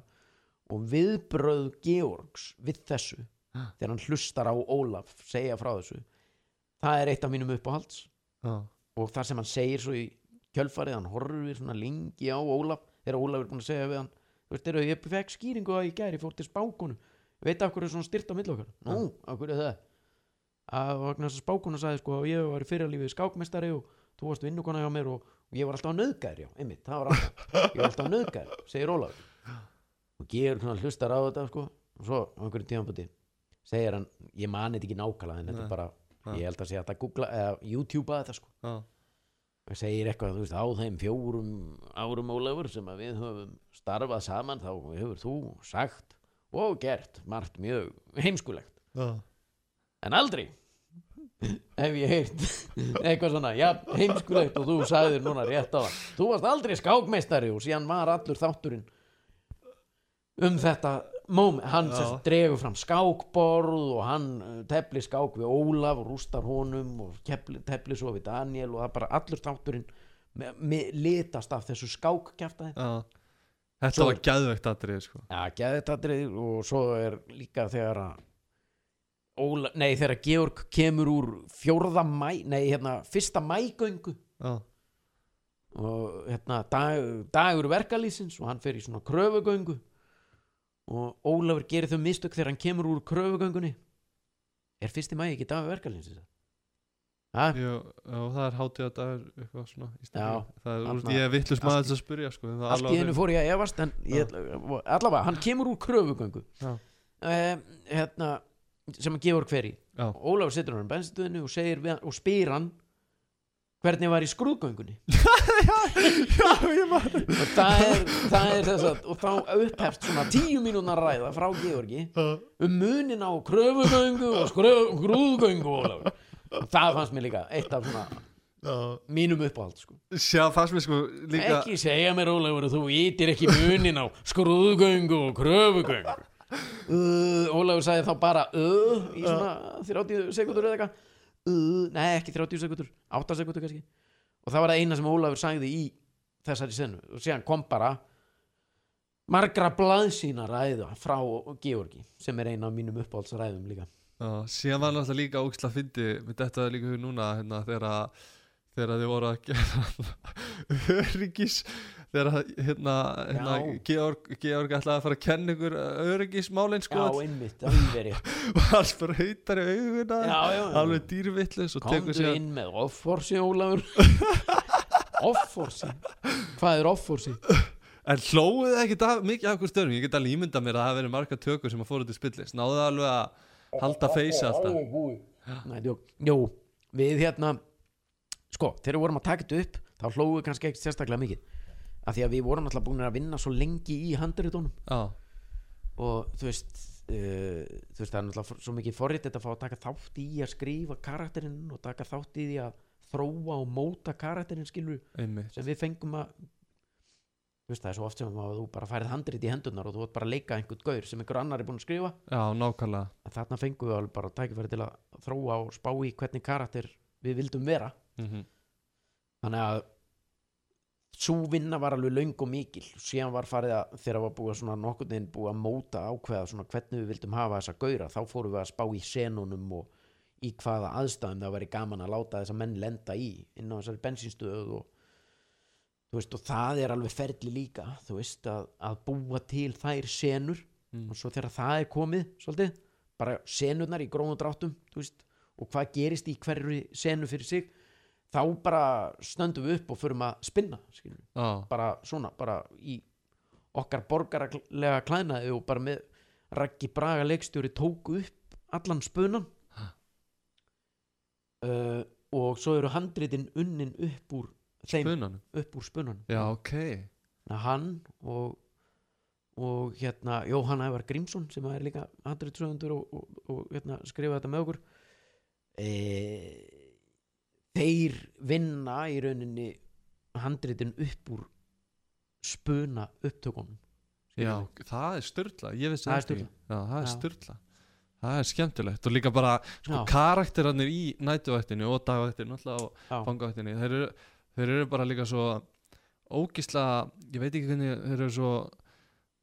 og viðbröð Georgs við þessu þegar hann hlustar á Ólaf segja frá þessu það er eitt af mínum uppáhalds. Já, og þar sem hann segir svo í kjölfarið hann horfir svona lengi á Ólaf þegar Ólaf er búin að segja við hann þú veist, eru, ég fekk skýringu að ég gæri fór til spákonu. Veit af hverju er svona styrt á milli okkar? Nú, af hverju er það? Að vegna þess að spákonu sagði sko að ég var í fyrirlífið skákmestari og þú varst vinnukona hjá mér og, og ég var alltaf að nöðgæður já, einmitt, það var alltaf ég var alltaf að nöðgæður, segir Ólaf og gerur svona hlustar á þetta sko og svo á einhverjum tímanbúti segir hann, ég mani þetta ekki nákvæmlega en þetta er bara, ég held að sé að googla eða youtubea þetta sko. Já, segir eitthvað, veist, á þeim fjórum árum Ólafur sem við höfum starfað saman, þá hefur þú sagt og gert margt mjög heimskulegt, já, en aldrei hef ég heyrt eitthvað svona, já, heimskulegt og þú sagðir núna rétt á það, þú varst aldrei skákmeistari og síðan var allur þátturinn um þetta moment, hann sem dregur fram skákborð og hann uh, tefli skák við Ólaf og rústar honum og kepli, tefli svo við Daniel og það bara allur þátturinn með, með litast af þessu skákkjaftaði. Já. Þetta Svo- var gæðvegt atrið sko. Já, geði þetta og svo er líka þegar að Óla, nei, þegar Georg kemur úr fjórða mæ, nei, hérna, fyrsta mægöngu. Já, og hérna, dag, dagur verkalýsins og hann fer í svona kröfugöngu og Ólafur gerir þau mistök þegar hann kemur úr kröfugöngunni. Er fyrsti mæ ekki dagur verkalins ha? Jú, já, það er hátíðadagur eitthvað svona. Já, það er, úr, ég er vittlust maður þess að spyrja sko, allt í hennu fór ég að efast en ég, allavega, hann kemur úr kröfugöngu. Um, hérna, sem hann gefur hver í. Já. Ólafur hann á bensinstöðinu og, segir við hann, og spyr hann hvernig var í skrúðgöngunni? Já, ég maður og það er, það er þess að og þá upphefst svona tíu mínúnar ræða frá Georgi um munin á kröfugöngu og skrúðgöngu og það fannst mér líka eitt af svona mínum uppáhald sko. Sjá, fannst mér sko líka ekki segja mér Ólafur þú ítir ekki munin á skrúðgöngu og kröfugöngu. Uh, Ólafur sagði þá bara uh, í svona 30 sekundur eða eitthvað uh, nei ekki 30 sekundur 8 sekundur kannski. Og það var það eina sem Ólafur sagði í þessari senu. Og síðan kom bara margra blaðsína ræða frá Georgi sem er eina af mínum uppáhaldsræðum líka. Já, síðan var náttúrulega líka ógisla fyndi þetta líka hug núna hérna, þegar að þegar þið voru að gera öryggis þegar hérna, hérna. Georg, Georg ætlaði að fara að kenna ykkur öryggismálin sko. Já einmitt, alveg rétt og hann spara heitar í já. alveg tekur komdu sér inn með offorsi Ólafur. Offorsi? Hvað er offorsi? en hlóðið ekki það mikið af okkur stöðum ég get alveg ímynda mér að það hafi verið marga tökur sem að fóru til spillis. Náðu það alveg að halda feysi alltaf. Jú, jú, við hérna sko, þegar við vorum að taka þetta upp þá hlóðum við kannski ekki sérstaklega mikið. Af því að við vorum alltaf búin að vinna svo lengi í handritunum. Já, og þú veist uh, þú veist það er náttúrulega svo mikið forrið þetta að fá að taka þátt í að skrifa karakterinn og taka þátt í því að þróa og móta karakterinn skilur einmitt. sem við fengum að þú veist það er svo oft sem að þú bara færið handrit í hendurnar og þú ert bara að leika einhvern gaur sem einhver annar er búin að skrifa. Já, þarna fengum við alveg bara tækifæri til að þróa og spá í hvernig karakter við vildum vera mm þannig að svo vinna var alveg löng og mikil síðan var farið að þegar var búið svona nokkurn veginn búið að móta ákveða svona hvernig við vildum hafa þessa gaura þá fórum við að spá í senunum og í hvaða aðstæðum það væri gaman að láta þessa menn lenda í inn á þessari bensínstöðu og veist og það er alveg ferli líka þú veist að, að búa til þær senur Mm. og svo þegar það er komið svolítið, bara senurnar í grónum dráttum þú veist, og hvað gerist í hverju senu fyrir sig þá bara stöndum við upp og förum að spinna bara svona, bara í okkar borgarlega klænaði og bara með Raggi Braga leikstjóri tóku upp allan spunan uh, og svo eru handritin unnin upp úr þeim, spunanum? upp úr spunan já, ok. Hann og og hérna Jóhann Ævar Grímsson sem er líka handritsöfundur og, og, og hérna, skrifa þetta með okkur e, þeir vinna í rauninni handritin upp úr spuna upptökunum. Já, það er styrla, ég vissi Það er ekki. Já, það er Já. styrla Það er skemmtilegt og líka bara sko, karakterarnir í nætuvættinu og dagvættinu og fangavættinu þeir, þeir eru bara líka svo ógisla, ég veit ekki hvernig þeir eru svo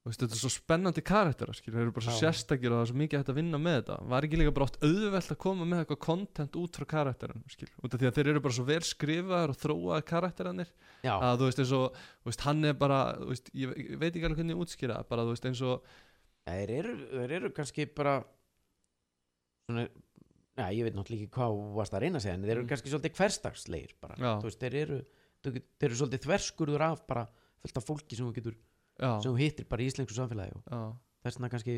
veist, þetta er svo spennandi karakterar þeir eru bara svo sérstakir og það er svo mikið hægt að vinna með þetta. Var ekki líka bara oft auðvelt að koma með eitthvað content út frá karakteranum skilur, út af því að þeir eru bara svo vel skrifaðar og þróaðar karakterarnir Já, að þú veist eins og veist, hann er bara, veist, ég, veit ekki alveg hvernig ég útskýra það, bara þú veist eins og þeir eru, þeir eru kannski bara svona Já, ég veit náttúrulega ekki hvað varst að reyna að segja en þeir eru Mm. kannski svolítið hverstagslegir bara, veist, þeir eru þeir þeir eru svolítið þverskurður af bara fullt af fólki sem þú getur, já, sem þú hittir bara í íslensku samfélagi og já, þess vegna kannski,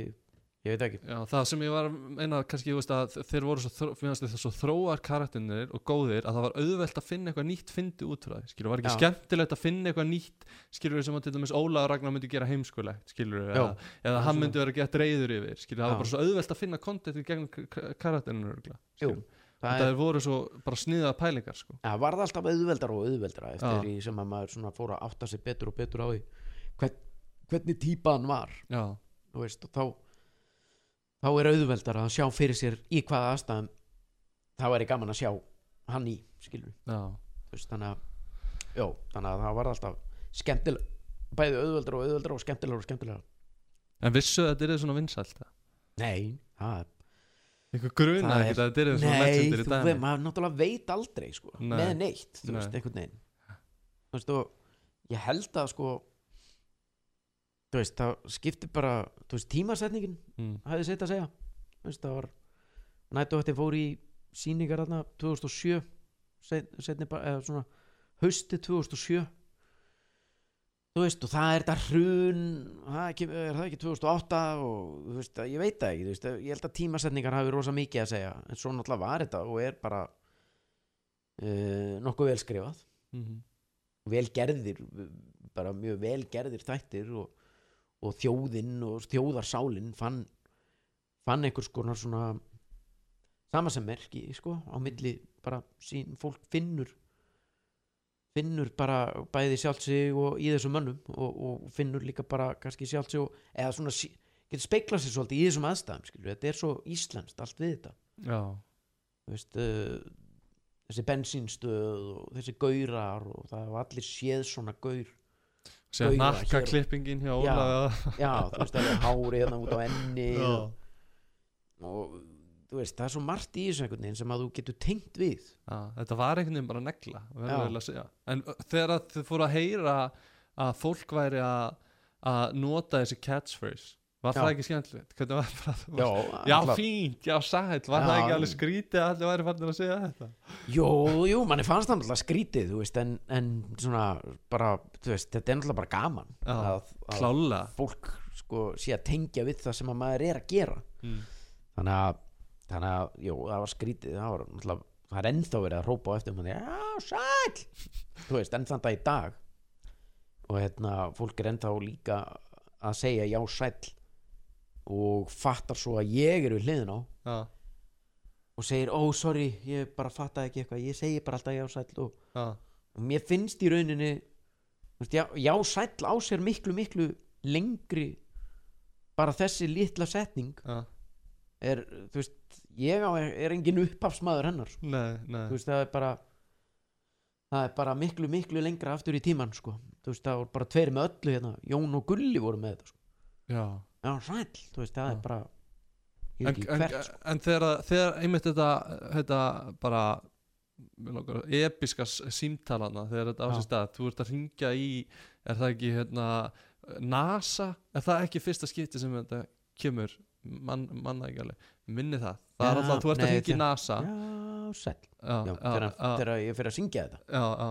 ég veit ekki já, það sem ég var að meina kannski, þú veist að þeir voru svo, finnast þið svo þróar karakterinir og góðir að það var auðvelt að finna eitthvað nýtt fyndi út frá því, skilur, var ekki Já. skemmtilegt að finna eitthvað nýtt, skilur sem að til dæmis Óla Ragnar myndi gera heimskulegt, skilur Já. eða, eða hann myndi vera gett reyður yfir, skilur, það Já. var bara svo auðvelt að finna kontent í gegnum karakterinir, Jú, það það er, voru svo bara sniðaða pælingar, sko það varð alltaf auðveldar og auðveldara eftir Já. því sem að maður svona fór að átta sig betur og betur á því hvern, hvernig típa hann var veist, og þá þá er auðveldara að sjá fyrir sér í hvaða aðstæðum þá er gaman að sjá hann í veist, þannig að já, þannig að það var alltaf skemmtileg bæði auðveldara og auðveldara og skemmtilegra og skemmtilegra. En vissu að þetta er svona vinsælt það? nei, það er einhver gruna ekki að þetta er svona Nei, legendir í þú dæmi veit, maður náttúrulega veit aldrei sko, Nei. með neitt, þú Nei. veist, einhvern veginn. Þú veist, og ég held að sko þú veist, það skiptir bara þú veist, tímasetningin mm. hafði sitt að segja þú veist, það var nætuvætti fór í sýningar þarna 2007 set, setni, bara- eða svona hausti 2007 þú veist og það er þetta hrun það er, er það ekki 2008 og þú veist, ég veit það ekki veist, ég held að tímasetningar hafi rosa mikið að segja en svo náttúrulega var þetta og er bara uh, nokkuð vel skrifað Mhm. vel gerðir bara mjög vel gerðir þættir og, og þjóðinn og þjóðarsálinn fann fann einhvers konar svona sama sem merki sko, á milli bara sín, fólk finnur finnur bara bæði sjálft sig og í þessum mönnum og, og finnur líka bara kannski sjálft sig og, eða svona getur speiklað sér svolítið í þessum aðstæðum skilur. þetta er svo íslenskt allt við þetta. Veist, uh, þessi bensínstöð og þessi gaurar og það hafa allir séð svona gaur Gauða nakka klippingin hjá Já. Ólafi já, þú veist, það er hári hérna út á enni Já. og, og þú veist, það er svo margt í þessu einhvern veginn sem að þú getur tengt við. Já, þetta var einhvern veginn bara negla en þegar þið fóru að heyra að fólk væri að nota þessi catchphrase var Já. það ekki skemmtilegt? Það? já, já alltaf- fínt, já sætt var það Já. ekki alveg skrítið að allir væri fannir að segja þetta? jú, jú, manni fannst það náttúrulega skrítið þú veist, en, en svona bara, þú veist, þetta er náttúrulega bara gaman Já, að, að fólk sko sé að tengja við það sem að maður er að gera mm. þannig að, þannig að, jú, það var skrítið það var náttúrulega, það er ennþá verið að rópa á eftir manni, já, sæl þú veist, enn þann dag í dag og hérna, fólk er ennþá líka að segja já, sæl og fattar svo að ég er við hliðin á Já, og segir, ó, sorry, ég bara fattaði ekki eitthvað ég segi bara alltaf já, sæl og, og mér finnst í rauninni veist, já, já, sæl á sér miklu, miklu lengri bara þessi litla setning já er, þú veist, ég á er engin upphafsmaður hennar sko. Nei, nei þú veist, það er bara það er bara miklu, miklu lengra aftur í tíman sko. þú veist, það voru bara tveir með öllu hérna, Jón og Gulli voru með þetta sko. Já já, sæll, þú veist, það er bara ég en, veit ekki en, hvert sko. en þegar, þegar einmitt þetta, þetta bara langar, episka símtalana þegar þetta á sér stað þú ert að ringja í, er það ekki hérna, NASA, er það ekki fyrsta skipti sem þetta kemur? Mann, manna ekki alveg, minni það. Það er Já, alltaf, þú ert að nei, ringja í þegar- NASA. Já, já, þegar ég fyrir að syngja þetta. Já, já.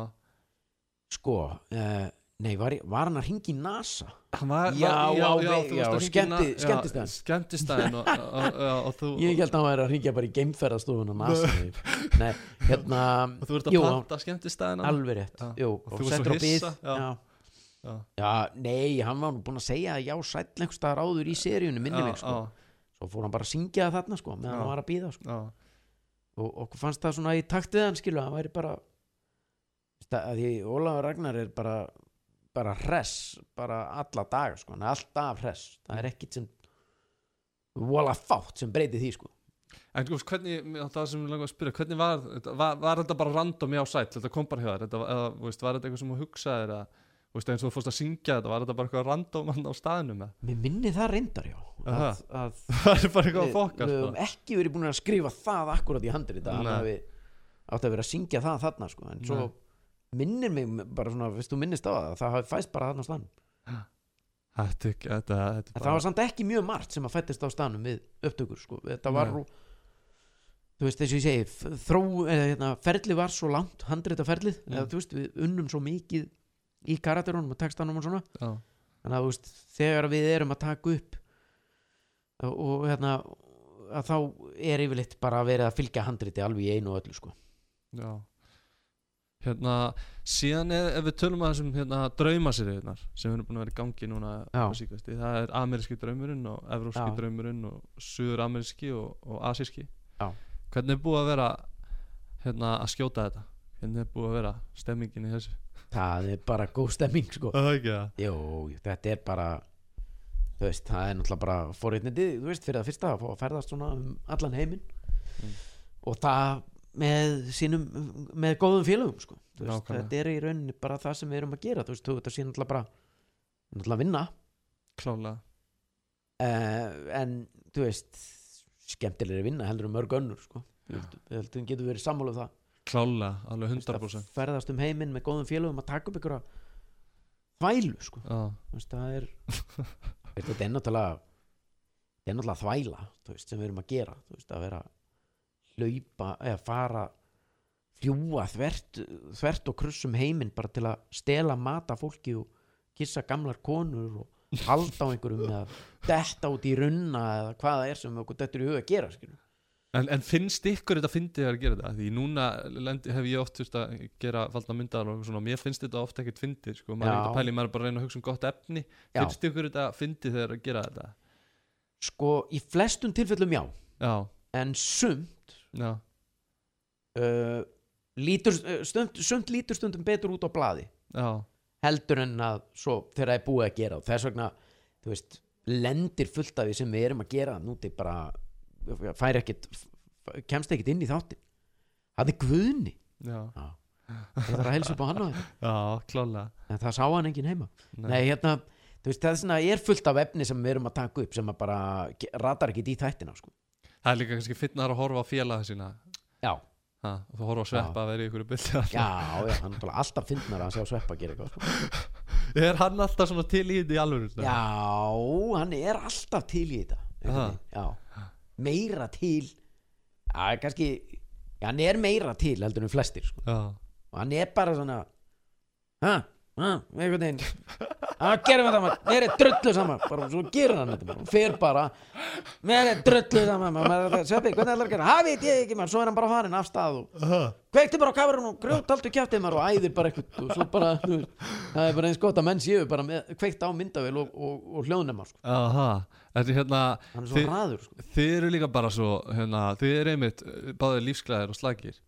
sko, uh, nei, var, var hann að ringa í NASA Var, Já, var, já, já, að já, og þú ég held að hann væri að ringja bara í geimferðastofun á NASA nei, hérna og þú ert að panta skemmtistæðan alveg rétt Já. jú, Og þú settur svo hissa, já. já. Já. já, nei, hann var nú búinn að segja já, sæll einhvers staðar áður í seríunni minni mig sko. já, svo fór hann bara að syngja það þarna sko, meðan Já. hann var að býða sko. já, og okkur fannst það svona í takt við hann skilu, hann væri bara að því Ólafur Ragnar er bara bara hress, bara alla daga sko, hann er alltaf hress það er ekkit sem vola fátt sem breyti því sko En þú veist, hvernig, það sem ég langar að spyrja, hvernig var, var, var þetta bara random já sætt, þetta kom bara hjá þér, eða, veist, var þetta eitthvað sem þú hugsaðir eða, eins og þú fórst að syngja þetta, var þetta bara eitthvað random hann á staðinu með? mér minni það reyndar já að, að Það er bara eitthvað að fokast við höfum bara. ekki verið búin að skrifa það akkurat í handrið þetta hann Nei. hafi átt að vera að syngja það þarna sko. en svo Nei. Minnir mig bara svona, veist þú minnist á það það fæst bara þarna á stanum Þetta, þetta, þetta það var samt ekki mjög margt sem að fættist á stanum við upptökur sko. þetta var Nei. þú veist þess að ég segi þró, eða, hérna, ferli var svo langt handrita ferlið Mm. eða þú veist við unnum svo mikið í karakterunum og textanum og svona Já, þannig að þú veist þegar við erum að taka upp og, og hérna að þá er yfirleitt bara að vera að fylgja handriti alveg í einu og öllu sko já. Hérna, síðan ef, ef við tölum að þessum hérna, draumasýriðnar sem eru búin að vera í gangi núna síkvæsti, það er ameríski draumurinn og evróski Já. draumurinn og suður ameríski og, og asíski Já. Hvernig er búið að vera hérna, að skjóta þetta? Hvernig er búið að vera stemmingin í þessu? það er bara góð stemming sko Það það Jú, þetta er bara veist, það er náttúrulega bara veist, fyrir að fyrsta að fá að ferðast svona um allan heiminn Mm. og það með sínum, með góðum félögum sko, veist, þetta er í rauninni bara það sem við erum að gera, þú veist, þú þetta sé náttúrulega bara náttúrulega að vinna. Klálega uh, en þú veist skemmtilegri vinna heldur um mörg önnur sko, við heldum getur verið sammála um það. Klálega, alveg Þú veist, að 100% ferðast um heiminn með góðum félögum að taka upp ykkur þvælu sko. Veist, það er þetta er náttúrulega þetta er náttúrulega þvæla þú veist, sem við erum að gera þú veist, að vera hlaupa eða fara fljúa þvert, þvert og krussum heiminn bara til að stela mata fólki og kissa gamlar konur og halda á einhverjum eða detta út í runna eða hvað það er sem okkur dettur í huga að gera. En, en finnst ykkur þetta fyndið að gera þetta? Því núna lendi, hef ég oft þurft að gera falda myndar og svona, mér finnst þetta oft ekkert fyndið sko, maður er Já. ekkert að pæli, maður er bara að reyna að hugsa um gott efni Já. finnst ykkur þetta fyndið þegar að gera þetta? sko í flestum tilfellum já Já, en sumt já, uh, lítur, uh, stund, sumt lítur stundum betur út á blaði já, heldur en að svo þegar það er búið að gera og þess vegna, þú veist lendir fullt af því sem við erum að gera núti bara fær ekkit kemst ekkit inn í þáttin það er guðni. Já, það þarf að helsa upp á hann á þetta en það sá hann enginn heima. Nei. nei, hérna, þú veist, það er, svona, er fullt af efni sem við erum að taka upp sem að bara ratar ekkit í þættina sko. Það er líka kannski finnar að horfa á félaga sína. Já, ha, og þú horfa á sveppa að vera í ykkur byldi já, já, hann er alltaf fyndnar að sjá sveppa að gera eitthvað sko. Er hann alltaf svona til í þetta í alvöru? Já, hann er alltaf til í þetta meira til Já, kannski já, hann er meira til heldur en flestir sko. Og hann er bara svona ha, einhvern veginn. Að gerum við það maður, mér er drullu saman. Bara svo gerir hann þetta maður, og fer bara mér er drullu saman. Maður, Sveppi, hvernig ætlar að gera, það veit ég ekki maður. Svo er hann bara farin af stað og kveikti bara á kamerun og grjót allt og kjáttið maður og æðir bara eitthvað. Og svo bara, það er bara eins gott að menn séu bara með, kveikt á myndavél og, og, og hljóðnema sko. aha. Þetta er hérna hann er svo þið, hraður sko. þið eru líka bara svo hérna, Þið eru einmitt báðir lífsglæðir og slagir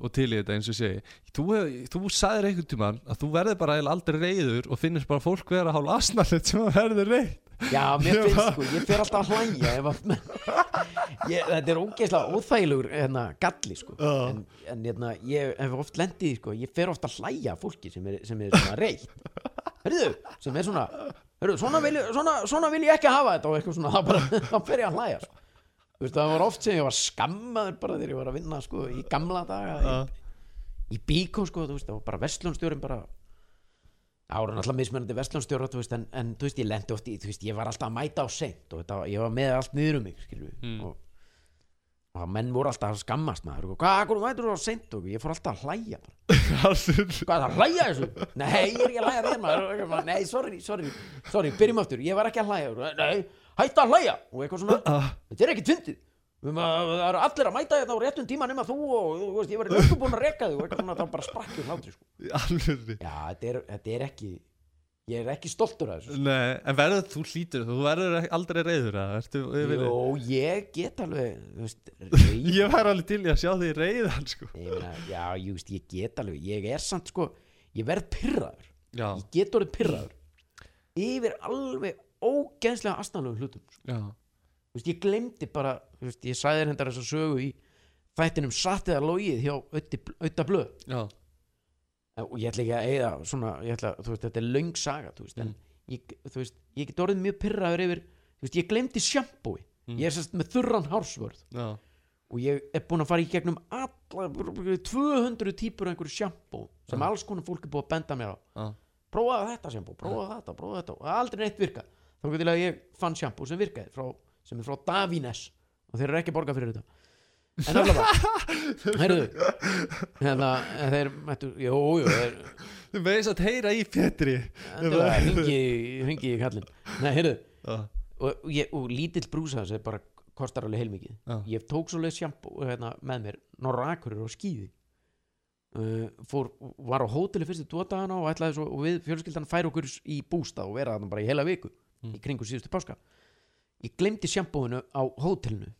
Og til í þetta eins og segi Þú, þú sagðir einhvern tímann að þú verður bara aldrei reyður og finnist bara fólk vera hálf asnallit sem að verður reyð Já, mér finnst sko, ég fer alltaf að ég, þetta er ógeðslega óþægilegur hérna, galli sko. Já. en, en hérna, ég hef oft lendið sko, ég fer ofta að hlæja að fólki sem er, sem er svona reitt Hörðu, sem er svona hörðu, svona, vil, ég- svona, svona vil ég ekki hafa þetta og eitthvað svona, þá, bara, fer ég að hlæja sko. Veist, það var oft sem ég var skammaður bara þegar ég var að vinna sko, í gamla daga í, í bíkó sko, veist, það var bara vestlunstjórin bara voru náttúrulega mismunandi vestlunstjóra en, en þú veist, ég lendi oft í veist, ég var alltaf að mæta á seint og þetta, ég var með allt niður um mig, Mm. og, og menn voru alltaf að skammast maður og hvað, hvað mætur þú á seint? Og ég fór alltaf að hlæja hvað það að hlæja þessu? nei, ég er ekki að hlæja þér maður. Og nei, sorry, sorry, sorry, byrjum aftur. Ég var ekki að hlæja, nei, hætta að hlæja. Og eitthvað svona, þetta er ekki tvindið Um að- það eru allir að mæta þetta á réttum tíma nema þú og þú veist, ég var löngu búin að reka þig og eitthvað svona, var bara sprakkið hlátri sko. Alveg Já, þetta er, þetta er ekki Ég er ekki stoltur af þessu Nei, en verður þú hlýtur þú verður ekki- aldrei reyður að ertu yfir Jó, ég get alveg þú veist, reyð Ég væri alveg til í að sjá því reyðan sko. Ég meina, Já, ég, veist, ég get alveg Ég er samt sko, ég verð pyrraður Já, Ég get orðið pyrraður Yfir alveg ógeðslega astnalögum hlutum sko. veist, Ég glemdi bara veist, Ég sagði þér hendar þess að sögu í Þættinum satt eða logið hjá auðta blöð. Já, og ég ætla ekki að eigða svona, ætla, veist, þetta er löng saga þú veist, en ég, ég get orðið mjög pyrraður yfir, ég glemdi sjampói, Mm. ég er sérst með þurran hársvörð. Já, og ég er búin að fara í gegnum alla, 200 típur af einhverju sjampó sem Já. alls konar fólk er búið að benda mér á. Já, prófaðu þetta sjampó, prófaðu þetta, prófaðu þetta og aldrei neitt virka, þá getur að ég fann sjampó sem virkaði, frá, sem er frá Davines og þeir eru ekki að borga fyrir þetta. En allavega heyrðu. Hérna, þeir mættu, jú, jú, þeir Þú veist að heyra í endilega hringi, hringi í kallinn. Nei, heyrðu, Já, og, og, ég, og lítill brúsa sem bara kostar alveg heilmikið. Já. ég tók svoleið sjampó hérna, með mér norrakurur og skýði uh, fór, var á hóteli fyrstu tvo dagana og svo og við fjölskyldan færa okkur í bústað og vera þarna bara í heila viku Mm. í kringu síðustu páska. Ég glemdi sjampóinu á hótelinu.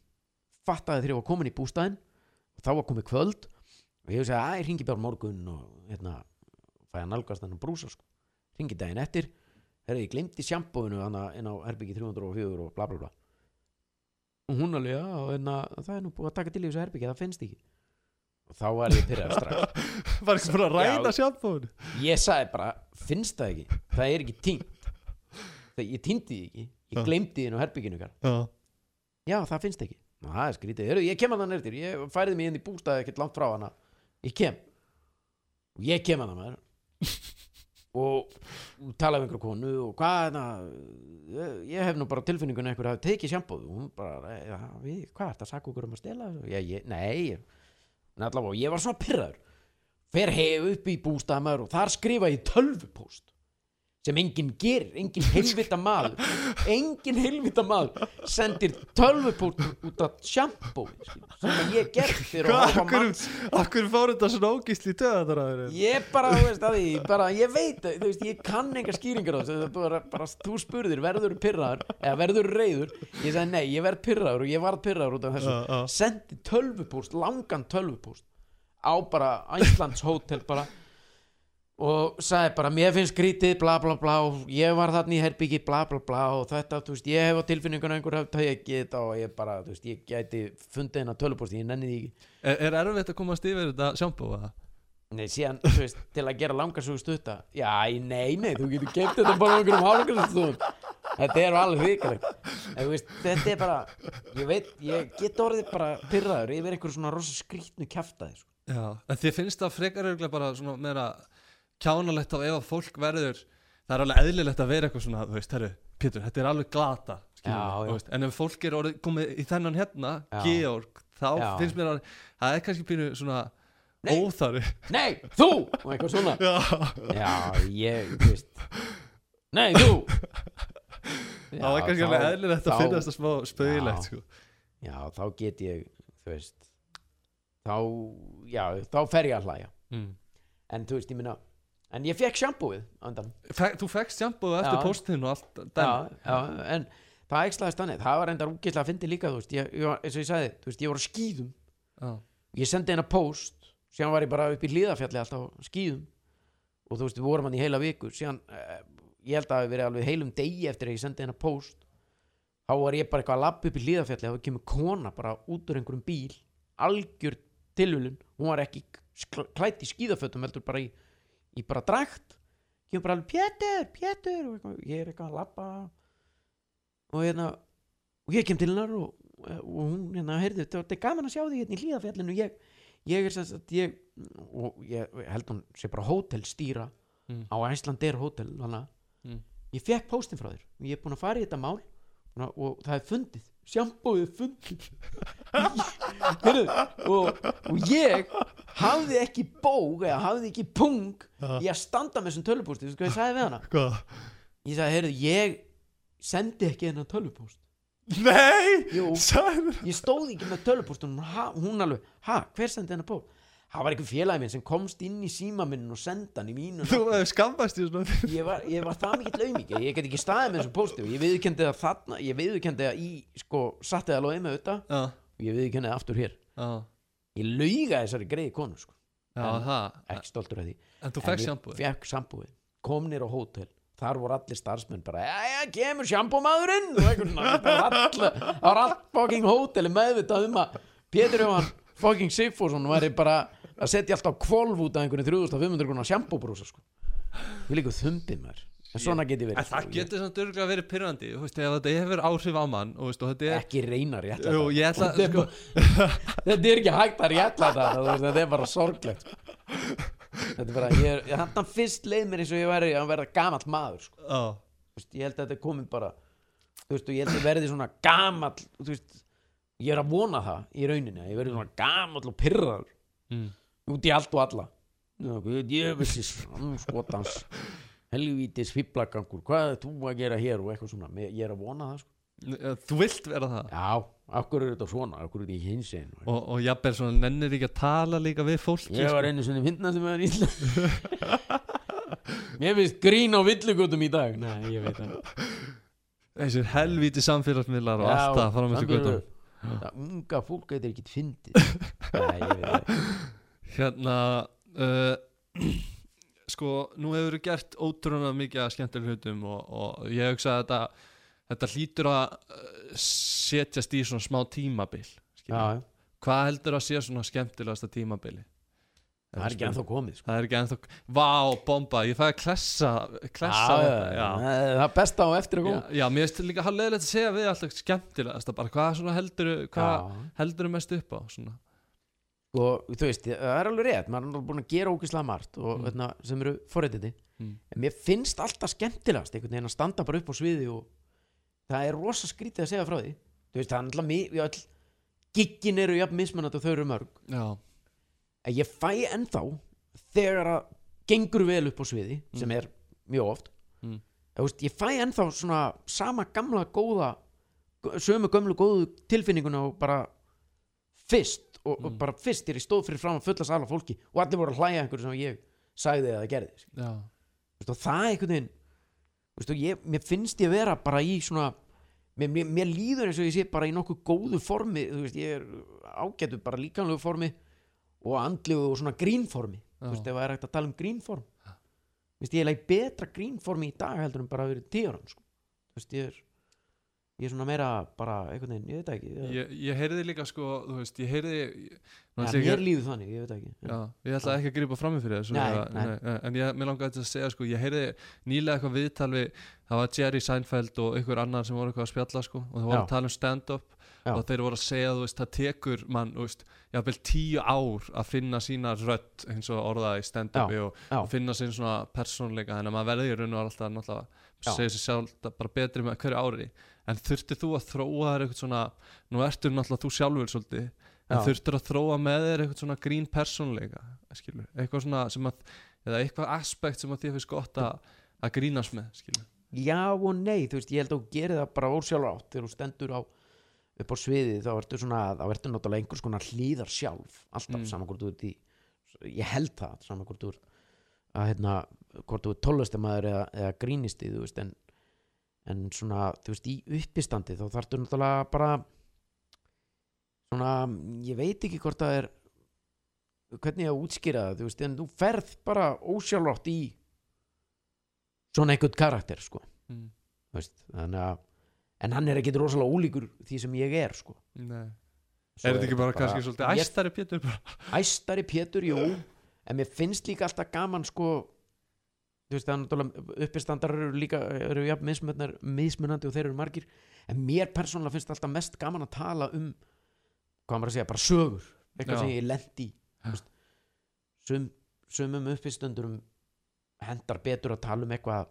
Fattaði þegar ég var komin í bústaðin og þá var komið kvöld og ég hugsaði að ég ringi á morgun og hérna fæ að nálgast þennan brúsa sko. ringi daginn eftir. Herri, ég glemdi sjampóinu inn á herbyggi 304 og bla bla bla. Og hún alveg, já, en það er nú búið að taka til í þessu herbyggi, það finnst ekki. Og þá var ég pyrraður strax. Var ekki bara að ræða Já. sjampóin ég sagði bara, finnst það ekki? Það er ekki tínt það, ég týndi því ekki, ég glemdi á herbygginu Já, já, það finnst ekki, Ná, það er skrítið. Heru, ég kem að það nefnir, ég færið mig inn í bústað ekkert langt frá hana, ég kem. Og ég kem að það maður. Og tala við einhverju konu og hvað er það? Ég, hef nú bara tilfinningun að einhver hafi tekið sjambóð og hún bara, ja, við, hvað er að saka okkur um að stela? Já, ég, nei allavega, ég var svona pyrraður fer hef upp í bústæðamæður og þar skrifa ég tölvupóst sem enginn gerir, enginn heilvita maður enginn heilvita maður sendir tölvupóst út af sjambóði sem ég gerð fyrir að horfa á mann. Akkur fór þetta svona ógísli töðan Ég bara, þú veist, að því, bara, ég veit, þú veist, ég kann enga skýringar á þessu, bara, bara, þú spurðir, verður pirraður, eða verður reyður, ég sagði nei, ég verð pirraður og ég varð pirraður út af þessu, sendi tölvupúst, langan tölvupúst á bara Æslands hótel bara og sagði bara, mér finnst skrítið, bla bla bla og ég var þarna í herbyggi, bla bla bla og þetta, þú veist, ég hef á tilfinningun einhver hafði tekið þetta og ég bara, þú veist, ég gæti fundið hennar tölvupúst, ég nenni því ekki Er, er erfitt að komast yfir þetta sjampó eða? Nei, síðan, þú veist, til að gera langar svo stutta Já, nei, nei, þú getur keipt þetta bara á einhverjum hálfleikarstofum Þetta er alveg veist, þetta er bara Ég veit, ég get orðið bara pyrraður yfir einhver svona rosa skrítnu kjaftaði sko. Já, en þið finnst það frekar örgulega bara svona meira kjánalegt af ef að fólk verður það er alveg eðlilegt að vera eitthvað svona þú veist, herru, Pétur, þetta er alveg glata Já, já. veist, en ef fólk er orðið komið í þennan hérna, Já. Georg þá finnst mér að það er kannski pínu svona Nei. óþarri Nei, þú! Og eitthvað svona Já, ég, þú veist Nei, þú! það er kannski alveg eðlilegt að þá- finna þetta smá spauðilegt Já. sko. Já, þá get ég, þú veist Þá, já, þá fer ég að hlæja mm. En þú veist, ég minna En ég fekk sjampúið á undan. Fe Þú fekkst sjampóðu eftir Já. póstinu og allt já, dæmi. já, en það ekslaðist þannig. Það var reyndar úkislega að fyndi líka þú veist, ég, ég, var- eins og ég sagði, þú veist, ég var á skýðum Já. ég sendi hennar post síðan var ég bara upp í hlíðafjalli alltaf á skýðum og þú veist, við vorum hann í heila viku. Síðan, eh, ég held að það hafi verið alveg heilum degi eftir að ég sendi hennar post þá var ég bara eitthvað að lappa upp í hlíðafjalli og það kemur kona bara út úr einhverjum bíl algjör tilvölun hún var ekki klædd í skýðafötum heldur bara í, í bara drakt kemur bara alveg Pétur, Pétur og ég er eitthvað að lappa og hérna og ég kem til hennar og, og hún hérna, heyrðu, þetta er gaman að sjá því hérna í hlíðafjallinu ég, ég er sem sagt ég, og ég held hún sé bara hótelstýra Mm. á Æslandir hótel hana. Mm. ég fekk póstin frá þér og ég er búin að fara í þetta mál og, og það er fundið sjambóið fundið Heyrðu, og, og ég hafði ekki bóg eða hafði ekki pung í að standa með þessum tölupósti, þú veist hvað ég sagði við hana Hvað? ég sagði, heyrðu, ég sendi ekki þennan tölupóst Nei! Jú. Sæður ég stóð ekki með tölupóst hún, alveg, ha, hver sendi þennan póst það var einhver félagi minn sem komst inn í símaminn og senda hann í mínu Þú hefur skammast í svona ég var, ég var það mikill auðmikið ég get ekki staðið með þessu pósti og ég viðurkendi það þarna ég viðurkendi það í, sko, satti það alveg með þetta Já, og ég viðurkendi það aftur hér. Já, ég lauga þessari greiði konu, sko. Já, En- ekki stoltur af því. En þú fekk sjampóðu fekk sambúið, kom nýr á hótel. Þar voru allir starfsmenn bara já, kemur og eitthvað svona, það var all- fucking hóteli meðvitað um að Pétur Jóhann fucking Sigfússon væri bara að setja alltaf kvolf út af einhvern 3500 grunar sjampóbrúsa sko. ég líka þumbið mér en svona get ég verið En það sko, getur samt örgulega verið pyrrandi þetta hefur áhrif á mann Og, veist, og ég, er ekki reyna rétt Jú, ég ætla er sko, þetta er ekki hægt að þetta þú veist, þetta er bara sorglegt. Þetta er bara, ég, ég hann fyrst leið mér eins og ég væri að verða gamall maður sko. Þú veist, ég held að þetta er komið bara veist, ég held að verði svona gamall ég er að vona það í rauninni, ég verði svona gamall og pyrraður mm. Út í allt og alla. Vissi skotans helvítis fýblagangur hvað er þú að gera hér og eitthvað svona? Ég er að vona það sko. Þú vilt vera það? Já, akkur er þetta svona, akkur er þetta í hins einn Og, og jafnvel svona nennir ekki að tala líka við fólk ég var einu sinni fyndnast með hann ísla mér finnst grín á villigutum í dag. Nei, ég veit það. Þessir helvíti samfélagsmiðlar og allt það unga fólk geitir ekki fyndið. Nei, ég veit það Hérna uh, Sko, nú hefur þú gert ótrúna mikið að skemmtileg hlutum og, og ég hugsa að þetta þetta hlýtur að uh, setjast í svona smá tímabil já, Hvað heldur að sé svona skemmtilegasta tímabili? það er ekki ennþá komið sko. Það er ekki ennþá Vá, bomba, ég fæði að klessa klessa já, já, já. það er besta á eftir að koma. já, mér finnst líka hann leðilegt að segja við alltaf skemmtilegast bara. Hvað heldur hvað heldur mest upp á svona og þú veist, það er alveg rétt maður er búin að gera ógislega margt og, Mm. hérna, sem eru forréttindi mm. en mér finnst alltaf skemmtilegast einhvern veginn að standa bara upp á sviði og það er rosa skrítið að segja frá því þú veist, það er alltaf öll giggin eru jafn mismunandi og þau eru mörg já, en ég fæ ennþá þegar að gengur vel upp á sviði sem er mjög oft Mm. þú veist, ég fæ ennþá svona sama gamla góða sömu gömlu góðu tilfinninguna og bara fyrst og, og Mm. bara fyrst er ég stóð fyrir fram að fulla sala fólki og allir voru að hlæja einhverju sem ég sagði eða gerði skilur. já, Þú veist, og það einhvern veginn og ég, mér finnst ég vera bara í svona mér, mér, mér líður eins og ég sé bara í nokkuð góðu formi þú veist, ég er ágætu bara líkanlegu formi og andlegu og svona grínformi Já. þú veist, ef það er hægt að tala um grínform veist, ég er leik betra grínformi í dag heldur en bara að vera tíu ára sko. þú veist, ég er ég er svona meira bara einhvern veginn, ég veit ekki ég, ég, ég heyrði líka sko þú veist, ég heyrði ja, Nú ætla ég ekki- líður þannig, ég veit ekki Já, ég ætla ekki að grípa fram í fyrir þessu en ég, mér langaði til að segja sko, ég heyrði nýlega eitthvað viðtal við það var Jerry Seinfeld og einhver annar sem voru eitthvað að spjalla sko, og það voru að tala um stand-up Já. og þeir voru að segja veist, það tekur mann, veist, jafnvel tíu ár að finna sína rödd eins og orðaði í stand-upi og, og finna sín svona persónleika þannig að maður verði í raun og alltaf náttúrulega segja sér sjálf bara betri með hverju ári. En þurftir þú að þróa þér eitthvað svona nú ertu náttúrulega þú sjálfur svolítið en Já. þurftir að þróa með þér eitthvað svona grín persónleika skilur, eitthvað svona sem að eða eitthvað aspekt sem að þér finnst gott að, að grínast með skilur? Já og nei, þú veist, ég held að þú gerir það bara ósjálf átt þegar þú stendur á upp á sviði þá ertu svona, þá ertu náttúrulega einhvers konar hlýðar sjálf alltaf Mm. saman hvort þú ert í ég held það, saman hvort þú ert að hérna, hvort þú ert tólestamæður eða, eða grínisti, þú veist en, en svona, þú veist, í uppistandi þá þarftu náttúrulega bara svona, ég veit ekki hvort það er hvernig ég að útskýra það, þú veist, en þú ferð bara ósjálfrátt í svona einhvern karakter, sko mm. veist, þannig að en hann er ekkit rosalega ólíkur því sem ég er sko. Nei. Svo er þetta ekki bara, kannski ég- svolítið æstari Pétur bara? æstari Pétur, jú en mér finnst líka alltaf gaman sko þú veist það er náttúrulega uppistandar eru líka eru jafn mismunandi, og þeir eru margir en mér persónulega finnst alltaf mest gaman að tala um hvað maður að segja, bara sögur eitthvað Já. sem ég lendi. Sum, sumum uppistandurum hendar betur að tala um eitthvað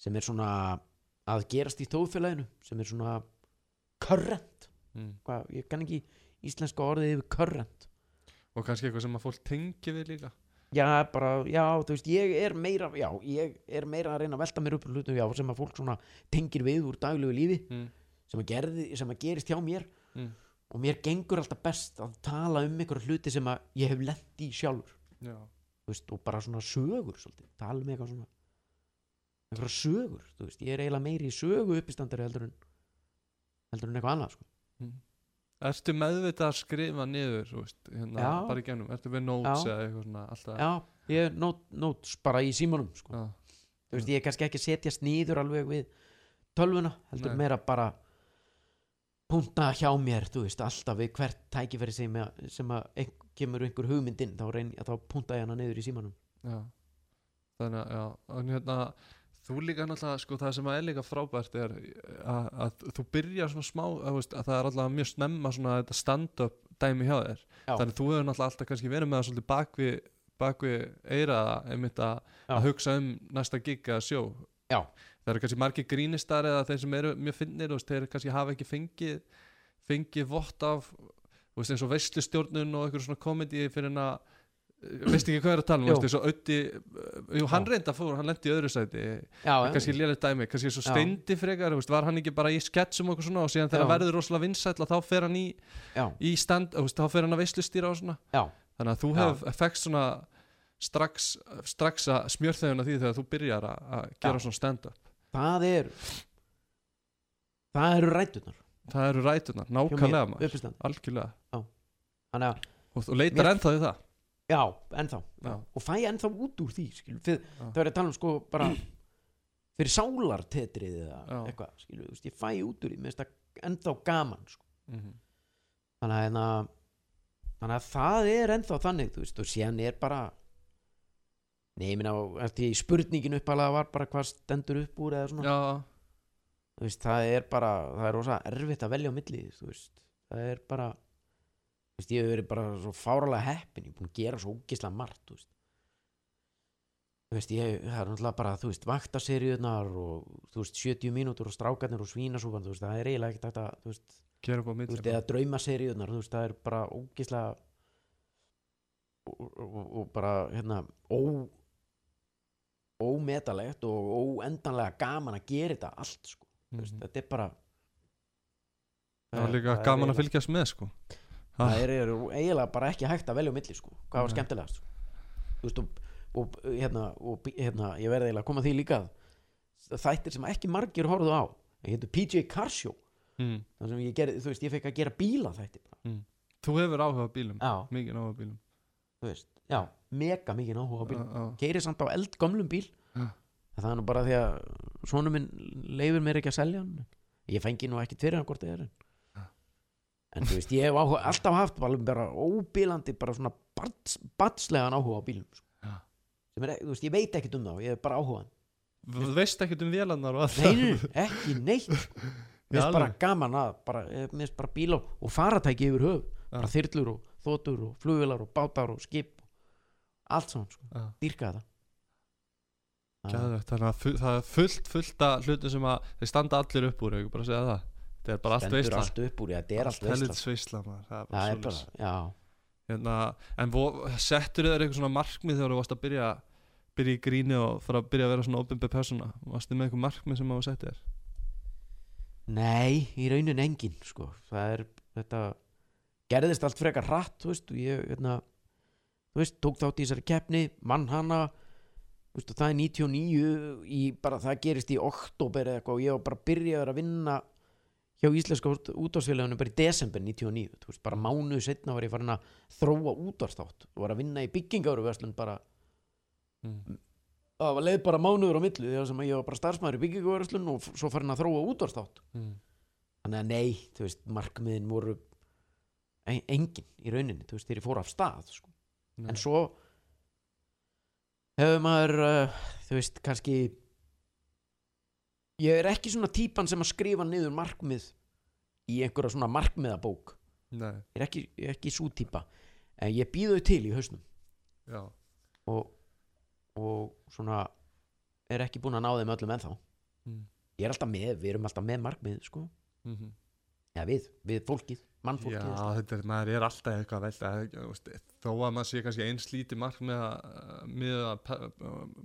sem er svona að gerast í þóðfélaginu sem er svona current Mm. hvað, ég kann ekki íslenska orðið yfir current og kannski eitthvað sem að fólk tengi við líka já, bara, já, þú veist, ég er meira já, ég er meira að reyna að velta mér upp hlutum, já, sem að fólk svona tengir við úr daglegu lífi, mm. sem að, gerði, sem að gerist hjá mér Mm. og mér gengur alltaf best að tala um einhverja hluti sem að ég hef lent í sjálfur Já. þú veist, og bara svona sögur svolítið, tala um eitthvað svona einhverja sögur, þú veist, ég er eiginlega meiri í sögu uppistandari heldur en heldur en eitthvað annað, sko Ertu meðvitað að skrifa niður þú veist, hérna, Já. bara í gennum Ertu með notes Já. eða eitthvað svona alltaf já, ég er nót, nóts bara í símanum, sko Já. þú veist, ég er kannski ekki að setjast nýður alveg við tölvuna, heldur Nei. meira bara punta hjá mér, þú veist, alltaf við hvert tækifæri sem, að, sem að ein, kemur einhver hugmyndin, þá, reyn, þá punta ég hana niður í símanum Já. Þannig að, já, en hérna þú líka náttúrulega, sko, það sem er líka frábært er að, að þú byrjar svona smá, að, veist, að það er alltaf mjög snemma svona þetta stand-up dæmi hjá þér Já. þannig að þú hefur náttúrulega alltaf kannski verið með það svolítið bakvi, bakvi eiraða einmitt að, að hugsa um næsta gig eða sjó Já. það eru kannski margir grínistar eða þeir sem eru mjög finnir og þeir kannski hafa ekki fengið fengið vott af veist, eins og veistlustjórnun og einhver svona komedi fyrir að veist ekki hvað er að tala um, eins og Öddi jú, hann reynda fór, hann lendi í öðru sæti. Já, kannski lélega dæmi, kannski svo steindi frekar veist, var hann ekki bara í sketsum og svona og síðan þegar verður rosalega vinsæll að þá fer hann í, í stand, veist, þá fer hann að veislustýra og svona. Já, þannig að þú Já. hefur fekst svona strax, strax að smjörþeguna því þegar þú byrjar að, gera Já. svona stand-up. Það er það eru rætunar það eru rætunar, nákvæmlega algjörlega, og þú leitar ennþá í það já, ennþá. Já. og fæ ennþá út úr því skilur, fyrir, það er að tala um sko bara fyrir sálartetrið eða eitthvað, skilur, veist, ég fæ út úr því. Ennþá gaman sko. mm þannig að hérna, þannig að það er ennþá þannig, þú veist, og síðan er bara eftir því spurningin uppalega var bara hvað stendur upp úr eða svona, já, þú veist, það er bara það er rosa erfitt að velja á milli þú veist, það er bara veist, ég hef verið bara svo fáralega heppin ég er búin að gera svo ógislega margt veist. Ég, það er náttúrulega bara, þú veist, vaktaseríunar og, þú veist, 70 mínútur og strákarnir og svínasúpan, þú veist, það er eiginlega ekkert að, þú veist, eða draumaseríunar, þú veist, það er bara ógislega og, og, og bara, hérna, ó ómetalegt og óendanlega gaman að gera þetta allt, sko, veist, Mhm. þetta er bara það var líka er gaman að fylgjast með sko það er, eiginlega bara ekki hægt að velja á milli sko. hvað var skemmtilegast sko. Þú veist, og, og, hérna, og hérna, ég verði eiginlega að koma því líka þættir sem ekki margir horfðu á heitir PJ Carshow mm. þar sem ég gerði, þú veist, ég fekk að gera bíla þætti þú hefur áhuga bílum? Já, mikið áhuga bílum? Þú veist, já, mega mikið áhuga á bíl Já, já. keiri samt á eldgömlum bíl. En það er nú bara því að svonu minn leifir mér ekki að selja hann. Ég fengi nú fyrir hann hvort þið er en. En þú veist, ég hef áhuga, alltaf haft bara óbílandi, bara svona bats, batslegan áhuga á bílum sko. Sem er, þú veist, ég veit ekkert um þá ég hef bara áhuga þú veist ekkert um vélarnar og allt nei, nei, nei, ekki neitt sko. mér finnst bara gaman að bara, eh, mér finnst bara bíl og, faratæki yfir höf Já. bara þyrlur og þotur og flugvilar og bátar og skip allt svona, sko, Já. dýrka þetta. Geðvegt, þannig að það er fullt fullt að hlutu sem að þeir standa allir upp úr, ég ekki bara að segja það þetta er bara allt veistla allt upp úr, já, þetta er allt veistla helvits veistla maður, það er bara það er bara, svoleiðis. já. Hérna, en vo, settur þér eitthvað svona markmið þegar þú varst að byrja byrja í gríni og fara að byrja að vera svona open persóna, varstu með eitthvað markmið sem að setja þér? Nei, í raunin engin sko. það er þetta gerðist allt frekar hratt þú veist, og ég hérna, þú veist, tók þátt í þessari keppni mann hana þú veist, og það er 99 í, bara, það gerist í oktober eða eitthvað og ég var bara byrjaður að vinna hjá Íslenska útvarsfélaginu bara í desember 99 þú veist, bara mánuðu setna var ég farin að þróa útvarstátt og var að vinna í byggingaruverslun bara mm. það var leið bara mánuður á millu þegar sem ég var bara starfsmæður í byggingaruverslun og svo farin að þróa útvarstátt Mm. þannig að nei, þú veist, markmiðin voru e- engin í rauninni þú veist, þegar ég fór af stað sko. En svo hefur maður uh, þú veist, kannski ég er ekki svona típan sem að skrifa niður markmið í einhverja svona markmiðabók. Nei, ég er ekki, ég er ekki svo típa. En ég býðu til í hausnum. Já, og, og svona er ekki búin að ná þeim öllum ennþá. Mm. ég er alltaf með, við erum alltaf með markmið sko. Mm já, við, við fólkið, mannfólkið Já, þetta er, maður er alltaf eitthvað að velta þó að maður sé kannski eins lítið mark með að,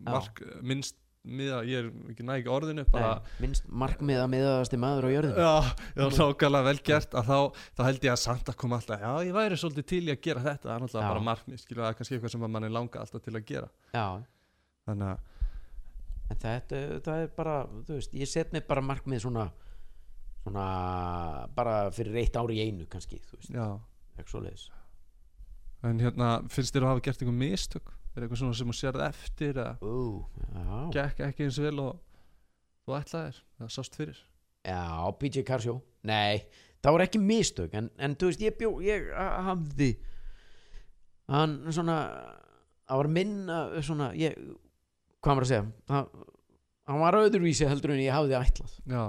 mark, minnst með að ég er ekki næg orðinu bara, Nei, minnst markmið að miðaðasti maður á jörðin Já, já, nákvæmlega vel gert að þá, þá held ég að samt að koma alltaf já, ég væri svolítið til í að gera þetta það er náttúrulega bara markmið, það er kannski eitthvað sem að manni langa alltaf til að gera. Já, þannig að, en þetta það er bara, þú veist, ég set mig bara markmið svona svona bara fyrir eitt ári í einu kannski, þú veist, ekki svo leiðis en hérna, finnst þér að hafa gert einhver mistök er eitthvað svona sem þú sérð eftir Ó, já, gekk ekki eins vel og þú ætlaðir, það sást fyrir? Já, PJ Carshow nei, það voru ekki mistök en, en þú veist, ég bjó, ég ha- hafði hann svona það var minna svona, ég hvað maður að segja það, hann var öðruvísi heldur en ég hafði ætlað. Já,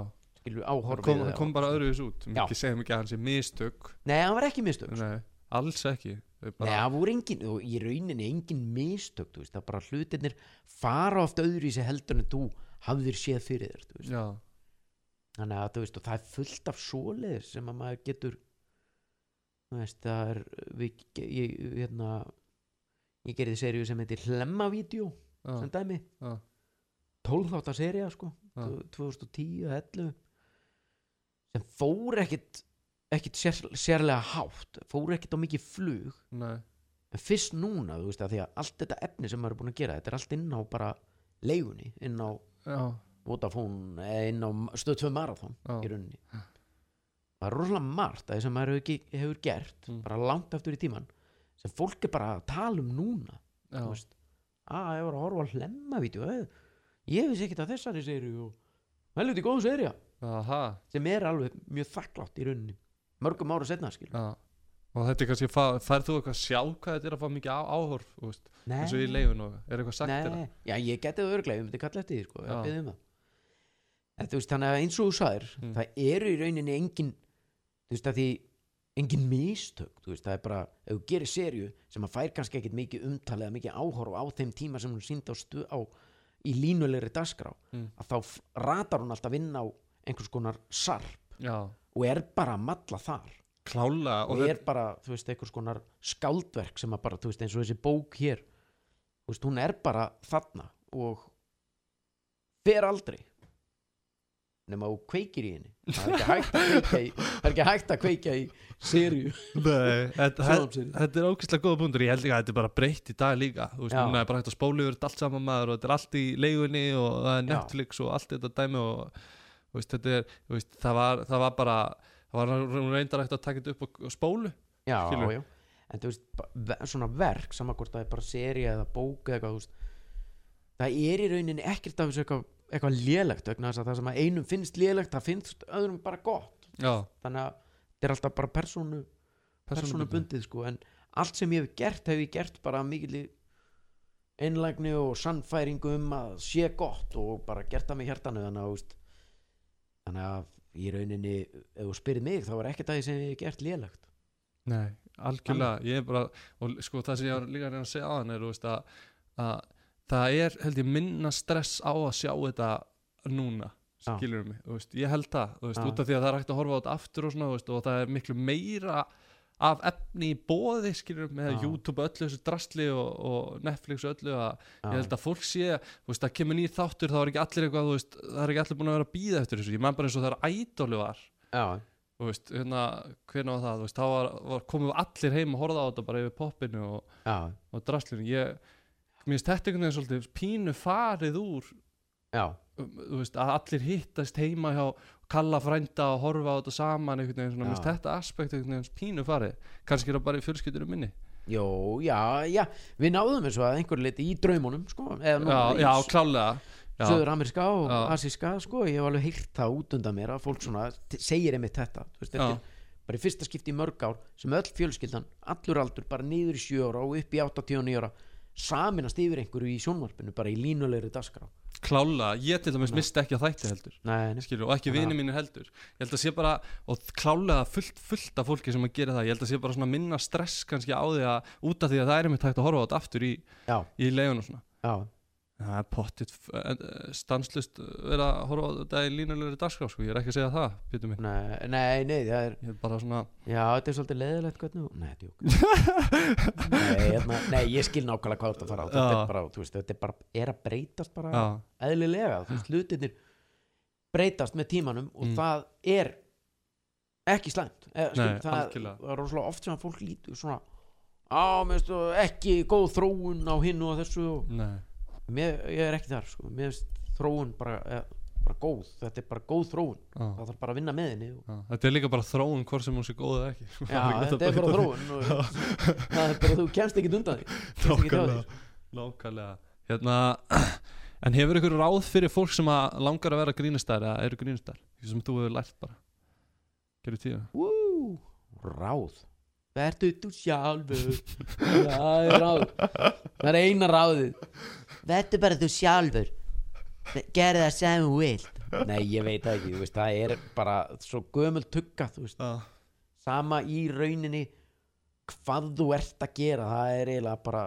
það kom, kom bara öðruvis út. Ekki segjum ekki að hann sé mistök. Nei, hann var ekki mistök Nei, alls ekki Þau Nei, bara, það voru engin, og í rauninni engin mistök, þú veist, það bara hlutinir fara oft öðru í sig heldur en þú hafðir séð fyrir þér, þú veist. Já, þannig að, þú veist, og það er fullt af svoleiðir sem að maður getur þú veist, það er við, ég, hérna ég gerði seríu sem heitir Hlemmavídeó sem dæmi, já, 12 þáttar sería, sko Já. 2010 11 sem fór ekkit ekkit sér, sérlega hátt fór ekkit á mikið flug. Nei. En fyrst núna, þú veist að því að allt þetta efni sem maður er búin að gera, þetta er allt inn á bara leigunni, inn á já, Vodafone, inn á stöð 2 marathon já, í rauninni. Það er rosalega margt að því sem maður hefur, hefur gert Mm. bara langt aftur í tíman sem fólk er bara að tala um núna. Veist, að ég var að horfa á hlemmavídeó eh, ég vissi ekkert að þessari serju og helviti góð serja aha, sem er alveg mjög þakklátt í rauninni mörgum ára setna já. Og þetta er kannski, færð þú eitthvað sjálf hvað þetta er að fá mikið á, áhorf veist, eins og í leifun og er eitthvað sagt þér Nei, já ég geti það örglega, ég myndi kalla eftir því sko, um það. En veist, þannig að eins og þú sagðir Mm. það eru í rauninni engin þú veist að því engin mistök þú veist, það er bara, ef þú gerir serju sem að fær kannski ekkit mikið umtalið eða mikið áhorf á þeim tíma sem hún síndi á, á í línulegri dagskrá Mm. að þá ratar hún alltaf inn á einhvers konar sarp. Já, og er bara að malla þar. Klálega og er bara, þú veist, einhvers konar skáldverk sem að bara, þú veist, eins og þessi bók hér þú veist, hún er bara þarna og fer aldrei nema þú kveikir í henni. Það er ekki hægt að kveikja í það er ekki hægt að kveikja í Nei, þetta, þetta er ógeðslega góða punktur. Ég held ekki að þetta er bara breytt í dag líka. Þú veist, núna er bara hægt að spóla yfir þetta allt saman maður og þetta er allt í leigunni og það er Já. Netflix og allt þetta dæmi og veist, þetta er, veist, það, var, það var bara það var reyndar hægt að taka þetta upp og, og spólu já, Skilur. já. En þú veist, svona verk saman hvort það er bara serja eða bók eða eitthvað, það er í rauninni ekkert af þessu eitthvað, eitthvað lélegt að það sem að einum finnst lélegt það finnst öðrum bara gott. Já, þannig að þetta er alltaf bara persónu persónu bundið sko. En allt sem ég hef gert hef ég gert bara mikil einlægni og sannfæringu um að sé gott og bara gert það með hjartanu þannig að, þannig að í rauninni ef þú spyrir mig þá er ekkert að því sem ég hef gert lélegt. Nei, algjörlega, ég er bara og sko það sem ég var líka að reyna að segja á hann er veist, að, að það er held ég minna stress á að sjá þetta núna Já. skilur mig, veist, ég held það veist, út af því að það er hægt að horfa á þetta aftur og svona og það er miklu meira af efni í bóði skilur með Já. YouTube öllu þessu drastli og, og Netflix öllu að Já. ég held að fólk sé, veist, það kemur nýr þáttur þá er ekki allir eitthvað, veist, það er ekki allir búin að vera að býða eftir þessu, ég man bara eins og það er ædóli var þú veist, hérna, hvernig var það? Veist, þá var, var komum við allir heim og horfða á þetta bara yfir poppinu og, og draslinu. Ég, mér finnst þetta einhvern veginn svolítið pínu farið úr já, veist, að allir hittast heima hjá kalla frænda og horfa á þetta saman einhvern veginn, svona, þetta aspekt einhvern veginn pínu farið, kannski er það bara í fjölskyldunum minni. Jó, já, já, við náðum þessu að einhver liti í draumunum sko, eða nú já, já, klálega. Já, söður ameríska og Já. asíska sko, ég hef alveg heyrt það út undan mér að fólk svona segir einmitt þetta þú veist, þetta er bara í fyrsta skipti í mörg ár sem öll fjölskyldan, allur aldur bara niður í 7 ára og upp í 89 ára saminast yfir einhverju í sjónvarpinu bara í línulegri dagskrá klálega, ég til dæmis misti ekki að þætti heldur Nei, nei. skilur, og ekki vini mínir heldur. Ég held að sé bara, og klálega fullt, fullt af fólki sem að gera það, ég held að sé bara svona minna stress kannski á því að út af því að það er einmitt hægt að horfa á þetta aftur í, í leigun og svona. Já, það er pottitt stanslust verið að horfa á þetta í línulegri dagskrá sko, ég er ekki að segja það, býtum mig nei, nei, nei það er er svona, já, þetta er svolítið leðilegt hvernig nei, nei, hérna, nei, ég skil nákvæmlega hvað að fara á. Þetta er bara, þú veist, þetta er bara er að breytast bara já, eðlilega. Þú veist, hlutinir breytast með tímanum og Mm. það er ekki slæmt. Eða, skil, Nei, það er rosalega oft sem að fólk lítur svona á, mér veist, ekki góð þróun á hinn og þessu og nei mér, ég er ekki þar sko. mér finnst þróun bara, eh, bara góð. Þetta er bara góð þróun. Já, það þarf bara að vinna með henni og, já. þetta er líka bara þróun hvort sem hún sé góð eða ekki. Já, þetta er bara þróun og, það er bara, þú kemst ekki undan því. Nákvæmlega. Hérna En hefur ykkur ráð fyrir fólk sem að langar að vera grínistær eða eru grínistær sem þú hefur lært bara. Gerðu tíu. Ráð Vertu þú sjálfur. Það er ráð. Það er eina ráðið. Vertu bara þú sjálfur. Gerðu það sem þú vilt. Nei, ég veit það ekki, þú veist, það er bara svo gömul tugga, Já, sama í rauninni hvað þú ert að gera það er eiginlega bara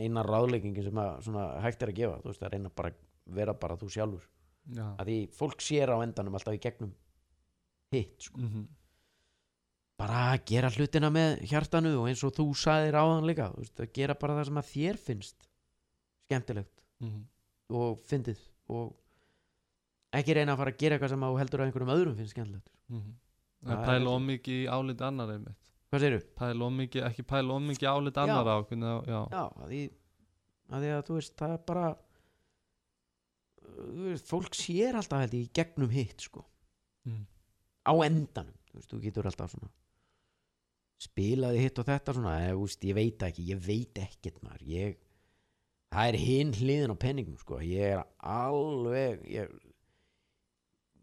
eina ráðleggingin sem að, svona, hægt er að gefa þú veist, að reyna bara að vera bara þú sjálfur. Já. Að því fólk sér á endanum alltaf í gegnum hitt, sko. Mm bara að gera hlutina með hjartanu og eins og þú sagðir áðan líka þú veist, að gera bara það sem að þér finnst skemmtilegt og fyndið og ekki reyna að fara að gera eitthvað sem að þú heldur að einhverjum öðrum finnst skemmtilegt. Það er Pæla ekki- of mikið í álit annar einmitt. Hvað segirðu? Pæla of mikið, ekki pæla of mikið í álit annar á hvernig, það- já, Já, að því, að því að þú veist það er bara þú veist, fólk sér alltaf held í gegnum hitt sko. Mm. á endanum, þú veist, þú getur alltaf svona spilaði hitt og þetta svona, þú veist, ég veit ekki ég veit ekkert maður. Ég, það er hinn hliðin á penningum sko, ég er alveg ég,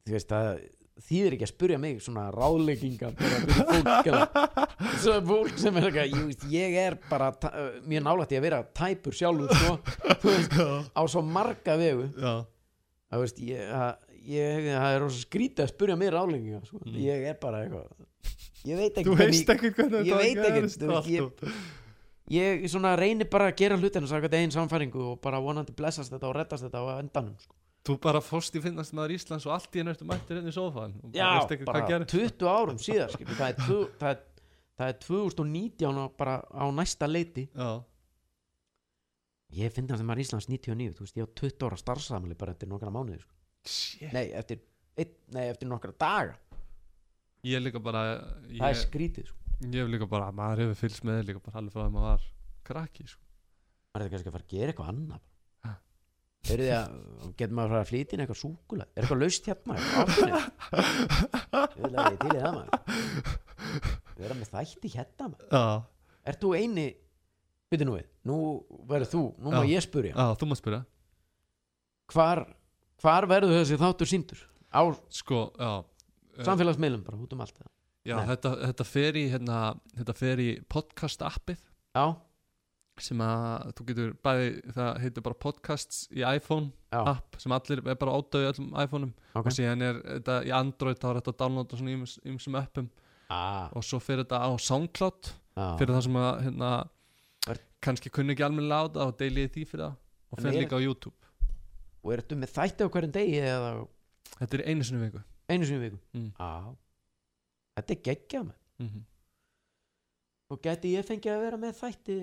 þú veist að þýðir ekki að spurja mig svona ráðlegginga bara fyrir fólk sem er ég, veist, ég er bara mjög nálægt í að vera tæpur sjálfur sko, veist, á svo marga vegu. Það veist, ég, að, ég, það er rosa skrítið að spurja mér ráðlegginga sko. Mm. ég er bara eitthvað ég veit ekki Þú veist ekkert hvernig ég þetta veit veist, ég- ég svona reynir bara að gera hlutina sagði einn samfæringu og bara vonandi blessast þetta og reddast þetta á endanum sko. Þú bara fórst í finnast maður Íslands og allt í ertu mættir inn í sófan já, bara hvað gerist. 20 árum síðar skilur, það, er tvu, það, er, það er 2019 á, bara á næsta leiti. Já, ég finn það sem maður Íslands 99 þú veist, ég á 20 ára starfsamli bara eftir nokkra mánuði sko. nei, eftir, nei, eftir nokkra daga Ég er líka bara það er ég, skrítið sko. ég hef líka bara, maður hefur fylgst með líka bara alveg frá að maður var krakki sko. maður er kannski að fara að gera eitthvað annað Ha. eru þið að getur maður að fara að flytja inn eitthvað súkula er eitthvað laust hérna áttunni ég vil að ég til í það maður. Vera með þætti hérna maður. Já, ert þú eini byrju nú við, nú verður þú nú má Já. ég spurja já, þú mátt spyrja. Hvar, hvar verður þessi þáttur síndur á Sko, já eh, samfélagsmiðlum bara út um allt Já, þetta, þetta fer í hérna, þetta fer í podcast appið. Já, sem að þú getur bæði, það heitir bara podcasts í iPhone já, app sem allir er bara ádauð öllum iPhoneum. Ok. Og síðan er þetta í Android þá er þetta að downloada svona ýmsum appum. Ah, og svo fyrir þetta á Soundcloud fyrir það sem að hérna, kannski kunni ekki á það og deilið því fyrir það. Og fyrir líka á YouTube. Og ertu með þætti á hverjum degi eða? Þetta er einu sinni í viku einu sinni í viku. Mm. já, þetta er geggjað með mm -hmm. og geti ég fengið að vera með þætti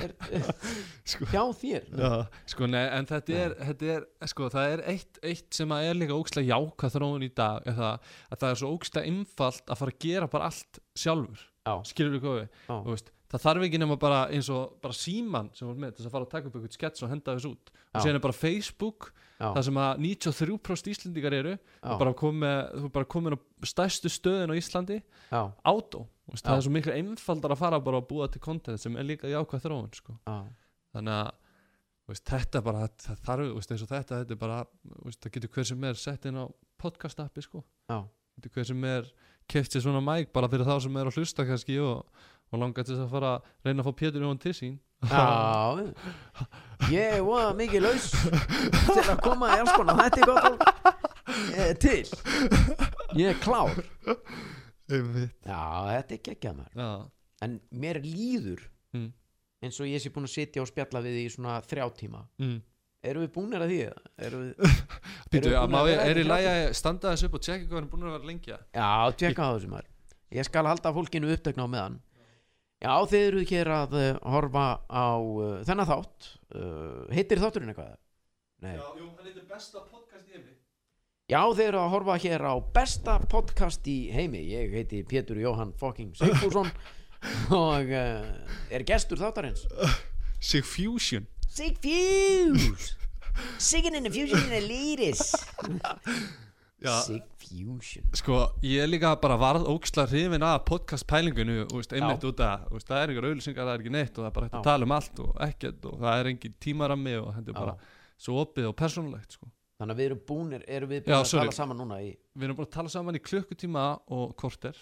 er, er, Sko- hjá þér? Já, sko, nei, en þetta er, þetta er sko, það er eitt, eitt sem að er líka ógstlega jákað þróun í dag það, að það er svo ógstlega einfalt að fara að gera bara allt sjálfur. Já, skilur við veist, það þarf ekki nema bara eins og bara síman sem var með þess að fara að taka upp eitthvað skets og henda þess út. Já. og síðan er bara Facebook það sem að 93% Íslendingar eru og bara komið, þú bara komin á stærstu stöðin á Íslandi átó, Þú það er svo miklu einfaldar að fara bara að búa til content sem er líka jákvæð þróun sko. þannig að þú veist, þetta bara, það þarf þú veist, eins og þetta, þetta er bara, þú veist, það getur hver sem er sett inn á podcast appi sko. hver sem er keft sér svona mæk bara fyrir þá sem er að hlusta kannski og, og langar til þess að fara að reyna að fá Pétur Jón til sín. Já. Ég var mikið laus til að koma í alls konar þetta er gott til. Ég er klár. Einmitt. já, þetta er geggjað Já, en mér líður Mm. eins og ég sé búin að sitja og spjalla við í svona þrjá tíma. Mm. erum við búinir að því eða? erum við við að ég, vera er í lagi að standa þessu upp og tjekka hvað er búin að vera lengi að? Já, tjekka á þessu maður. Ég skal halda fólkinu upptökna á meðan Já, þeir eru hér að uh, horfa á uh, þennan þátt uh, Heitir þátturinn eitthvað? Nei. Já. jú, hann heitir besta podcast í heimi þeir eru að horfa hér á besta podcast í heimi Ég heiti Pétur Jóhann fucking Sigfússon og er gestur þáttarins Sigfusion Sigfuse Siggin in the fusion in the ladies Já. Sigfusion Sko, ég er líka bara varð ógislega hrifin af podcast veist, einmitt út að veist, það er einhver auðlýsingar, það er ekki neitt og það er bara hægt að tala um allt og ekkert og það er engin tímarammi og þetta er bara svo opið og persónulegt sko. Þannig að við erum búnir Erum við Já, búin að sorry. tala saman núna í Við erum búin að tala saman í klukkutíma og korter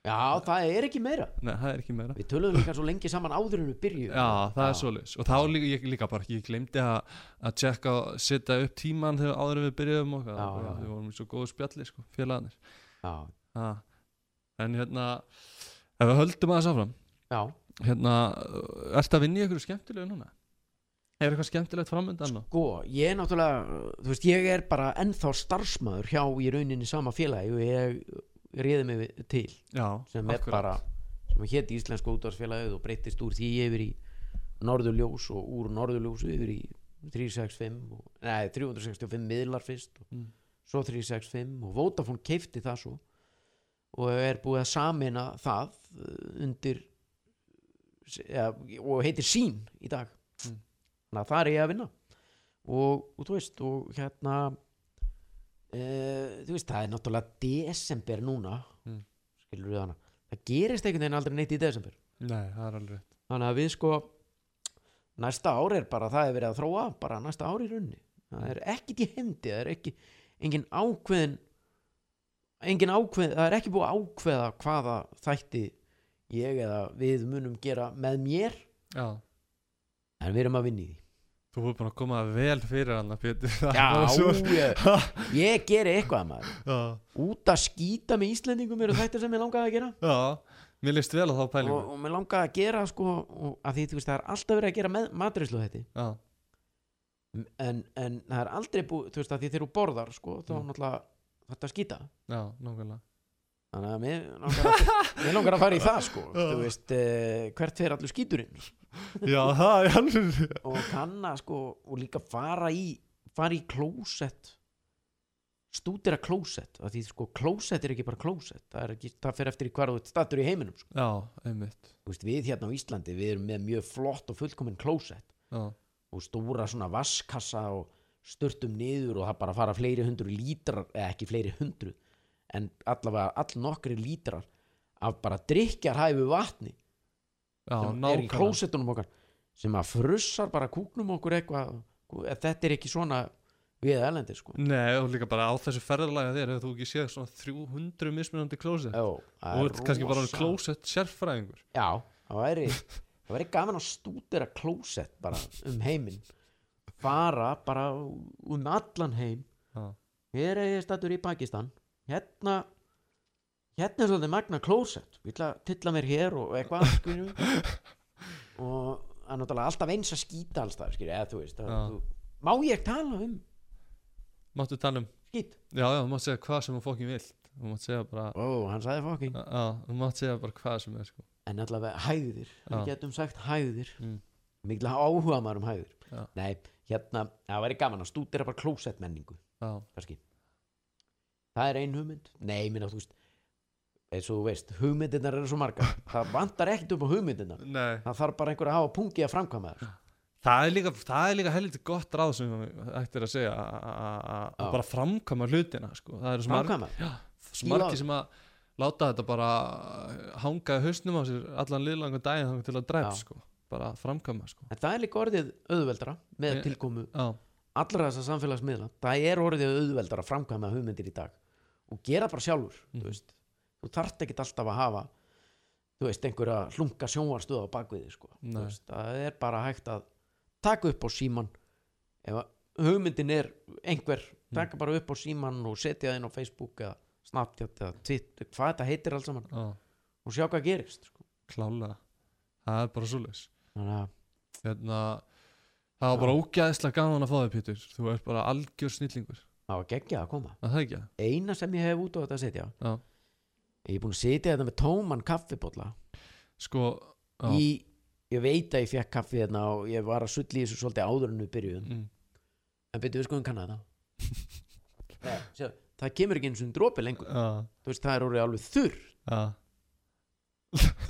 Já, það er ekki meira. Nei, það er ekki meira. Við töluðum líka svo lengi saman áður en við byrjuðum. Já, það er svoleiðis. Og þá líka, ég líka bara, ég glemdi að að tjekka setja upp tíman þegar áður en við byrjuðum og það, já. við vorum í svo góðu spjalli sko, félagarnir. Já. En hérna ef við höldum aðeins áfram. Já, hérna, ertu að vinna í einhverju skemmtilegu núna? Er eitthvað skemmtilegt framöndan? Sko, ég er náttúrulega Þú veist, ég er bara ennþá starfsmæður hjá í rauninni sama félagi og ég réði mig til Já, sem er akkurat. bara sem hétt Íslensku útvarsfélagið og breyttist úr því yfir í Norðurljós og úr Norðurljósu yfir í 365 og, nei, 365 miðlar fyrst og Mm. svo 365 og Vodafone keifti það svo og er búið að samina það uh, undir ja, og heitir sín í dag Mm. þannig að það er ég að vinna og, og þú veist og hérna e, þú veist það er náttúrulega desember núna Mm. skilur við hana. Það gerist einhvern veginn aldrei neitt í desember. Nei, það er alveg þannig að við sko næsta ár er bara það er verið að þróa bara næsta ár í rauninni. Það er ekkit í hendi, það er ekki engin ákveðin engin ákveð, það er ekki búið ákveða hvaða þætti ég eða við munum gera með mér. Já, en við erum að vinna í því Þú er búin að koma vel fyrir hann Það er Já, ég, ég geri eitthvað maður. Já, Út að skýta með Íslendingum eru þetta sem ég langaði að gera. Já, mér líst vel á þá og, pælingu. Og mér langaði að gera sko og að því þú veist það er alltaf verið að gera matrislu þetta Já, en, en það er aldrei búið þú veist að því þegar þú borðar sko þá Mm. náttúrulega þetta að skýta. Já, nákvæmlega þannig að mér langar að, mér langar að fara í það sko. Þú veist eh, hvert fer allur skýturinn Já, það er alveg og kanna sko og líka fara í fara í klósett. Stúdira klósett að því sko klósett er ekki bara klósett. Það, er ekki, það fer eftir í ert stattur í heiminum sko. Já, einmitt. Þú veist, við hérna á Íslandi við erum með mjög flott og fullkomin klósett. Já, og stóra svona vaskassa og störtum niður og það bara fara fleiri hundru lítrar eða ekki fleiri hundru en allavega all nokkri lítrar af bara drikjarhæfu vatni já, sem er í nákvæmlega. klósettunum okkar sem að frussar bara kúknum okkur eitthvað að þetta er ekki svona við elendi sko. Nei, og líka bara á þessu ferðalega þér hefur þú ekki séð svona 300 mismunandi klósett. Jó, það Þú er ert kannski bara rosa- klósett sérfræðingur. Já, það væri það væri gaman að stúdera klósett bara um heiminn. Fara bara um allan heim. Já, hér er ég stættur í Pakistan hérna hérna er svolítið magna klósett. Við ætla að tilla mér hér og eitthvað og það er náttúrulega alltaf eins að skýta alls það eða þú veist þú, má ég tala um? Máttu tala um? Skýt. Já, já, þú mátt segja hvað sem þú fokkin vilt. Þú mátt segja bara ó, hann sagði fokking Já, þú mátt segja bara hvað sem er sko. En allavega hægðir, við getum sagt hægðir. Mm. mikla áhuga maður um hægðir. Já. nei, hérna, það væri gaman að stúdera bara klósett menningu Já, kannski það er ein hugmynd. Nei, minna, þú veist eins og þú veist, hugmyndirnar eru svo margar. Það vantar ekkert upp á hugmyndirnar. Nei. Það þarf bara einhver að hafa pungi að framkvæma þær. Það er líka, það er líka helviti gott ráð sem ætti er að segja að bara framkama hlutina sko. það eru framkvæma? Svo á margir sem að láta þetta bara hanga í hausnum á sér allan liðlangan daginn til að Já. sko. bara framkama sko. en það er líka orðið auðveldra með tilkomu Já, allra þessar samfélagsmiðla það er orðið auðveldra að framkvæma hugmyndir í dag og gera bara sjálfur Mhm. þú, veist. þú þarft ekkit alltaf að hafa þú veist, einhverja hlunga sjónvarstöð á bakviði sko. Veist, það er bara hægt að taka upp á síman ef hugmyndin er einhver, Mm. taka bara upp á síman og setja það inn á Facebook eða Snapchat eða Twitter, hvað þetta heitir alls saman já, og sjá hvað gerist sko. klálega það er bara svoleiðis þannig að hérna, það var bara ógæðislega gaman að fá þig Pétur. Þú ert bara algjör snillingur. Það var geggja að koma. Að það ekki? Eina sem ég hef út á þetta að setja. Já. ég er búin að setja þetta með tóman kaffibólla sko já, í, ég veit að ég fekk kaffi hérna og ég var að sulli í þessu svolítið áður en við byrjuðum. Mm, en byrjuðu sko um kannan það sjá, það kemur ekki eins og dropi lengur. Já, þú veist það er orðið alveg þurr. Já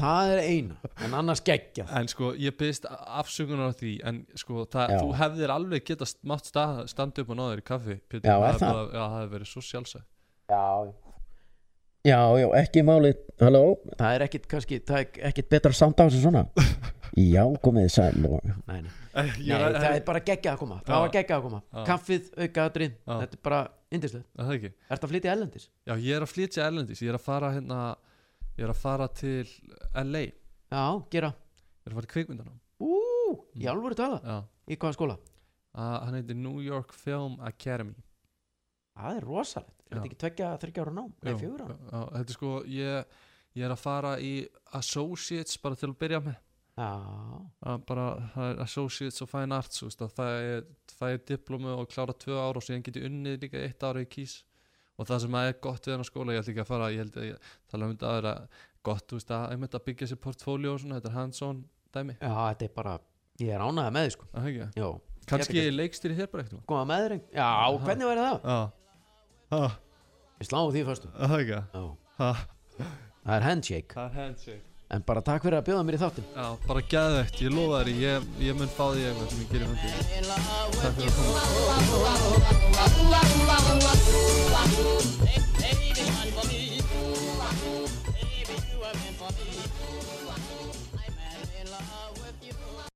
það er eina, en annars geggja En sko, ég byrst afsökunar á því En sko, það, þú hefðir alveg geta mátt stað, standa upp og náður í kaffi Pétur, Já, er það? það? Bara, já, það hefði verið svo sjálfsagt. Já já, já, ekki málið. Halló, það er ekkit kannski það er ekkit betra samt á þessu svona. Já, komið þið sæl og... nei, nei. Ég, nei, það er bara geggja að koma. Það var geggja að koma, Já. kaffið, aukaðatrið Já. þetta er bara indislegt, Það ekki? Ertu að flytja ellendis Já, ég er að flytja erlendis. Ég er að fara hérna Ég er að fara til LA Ég já, gera, er að fara til kvikmyndana ú, í alvöru tala Já. Í hvaða skóla, uh, Hann heitir New York Film Academy. Það er rosalegt. Er þetta ekki tveggja, þryggja ára nám, Já, fjögur ára? Já, Þetta er sko ég, ég er að fara í Associates bara til að byrja með. Já, bara það er Associates of Fine Arts það er, það er diplomu og klára tvö ára og síðan geti unnið líka eitt ára í kís og það sem er gott við hennar skóla ég held ekki að fara, ég held að tala um þetta að vera gott, þú veist, að að byggja sér portfóljó og svona, þetta er hands-on dæmi. Já, þetta er bara ég er ánægða með því sko. Að hengja, já, kannski leikstýri þér bara eitthvað. Koma með þér ein- já, hvernig væri það? já, við sláum því fyrstu það er handshake. Það er handshake en bara takk fyrir að bjóða mér í þáttin já, bara gæðvegt, ég lofa þér ég, ég mun fá því eitthvað sem ég gerir hundi takk fyrir að koma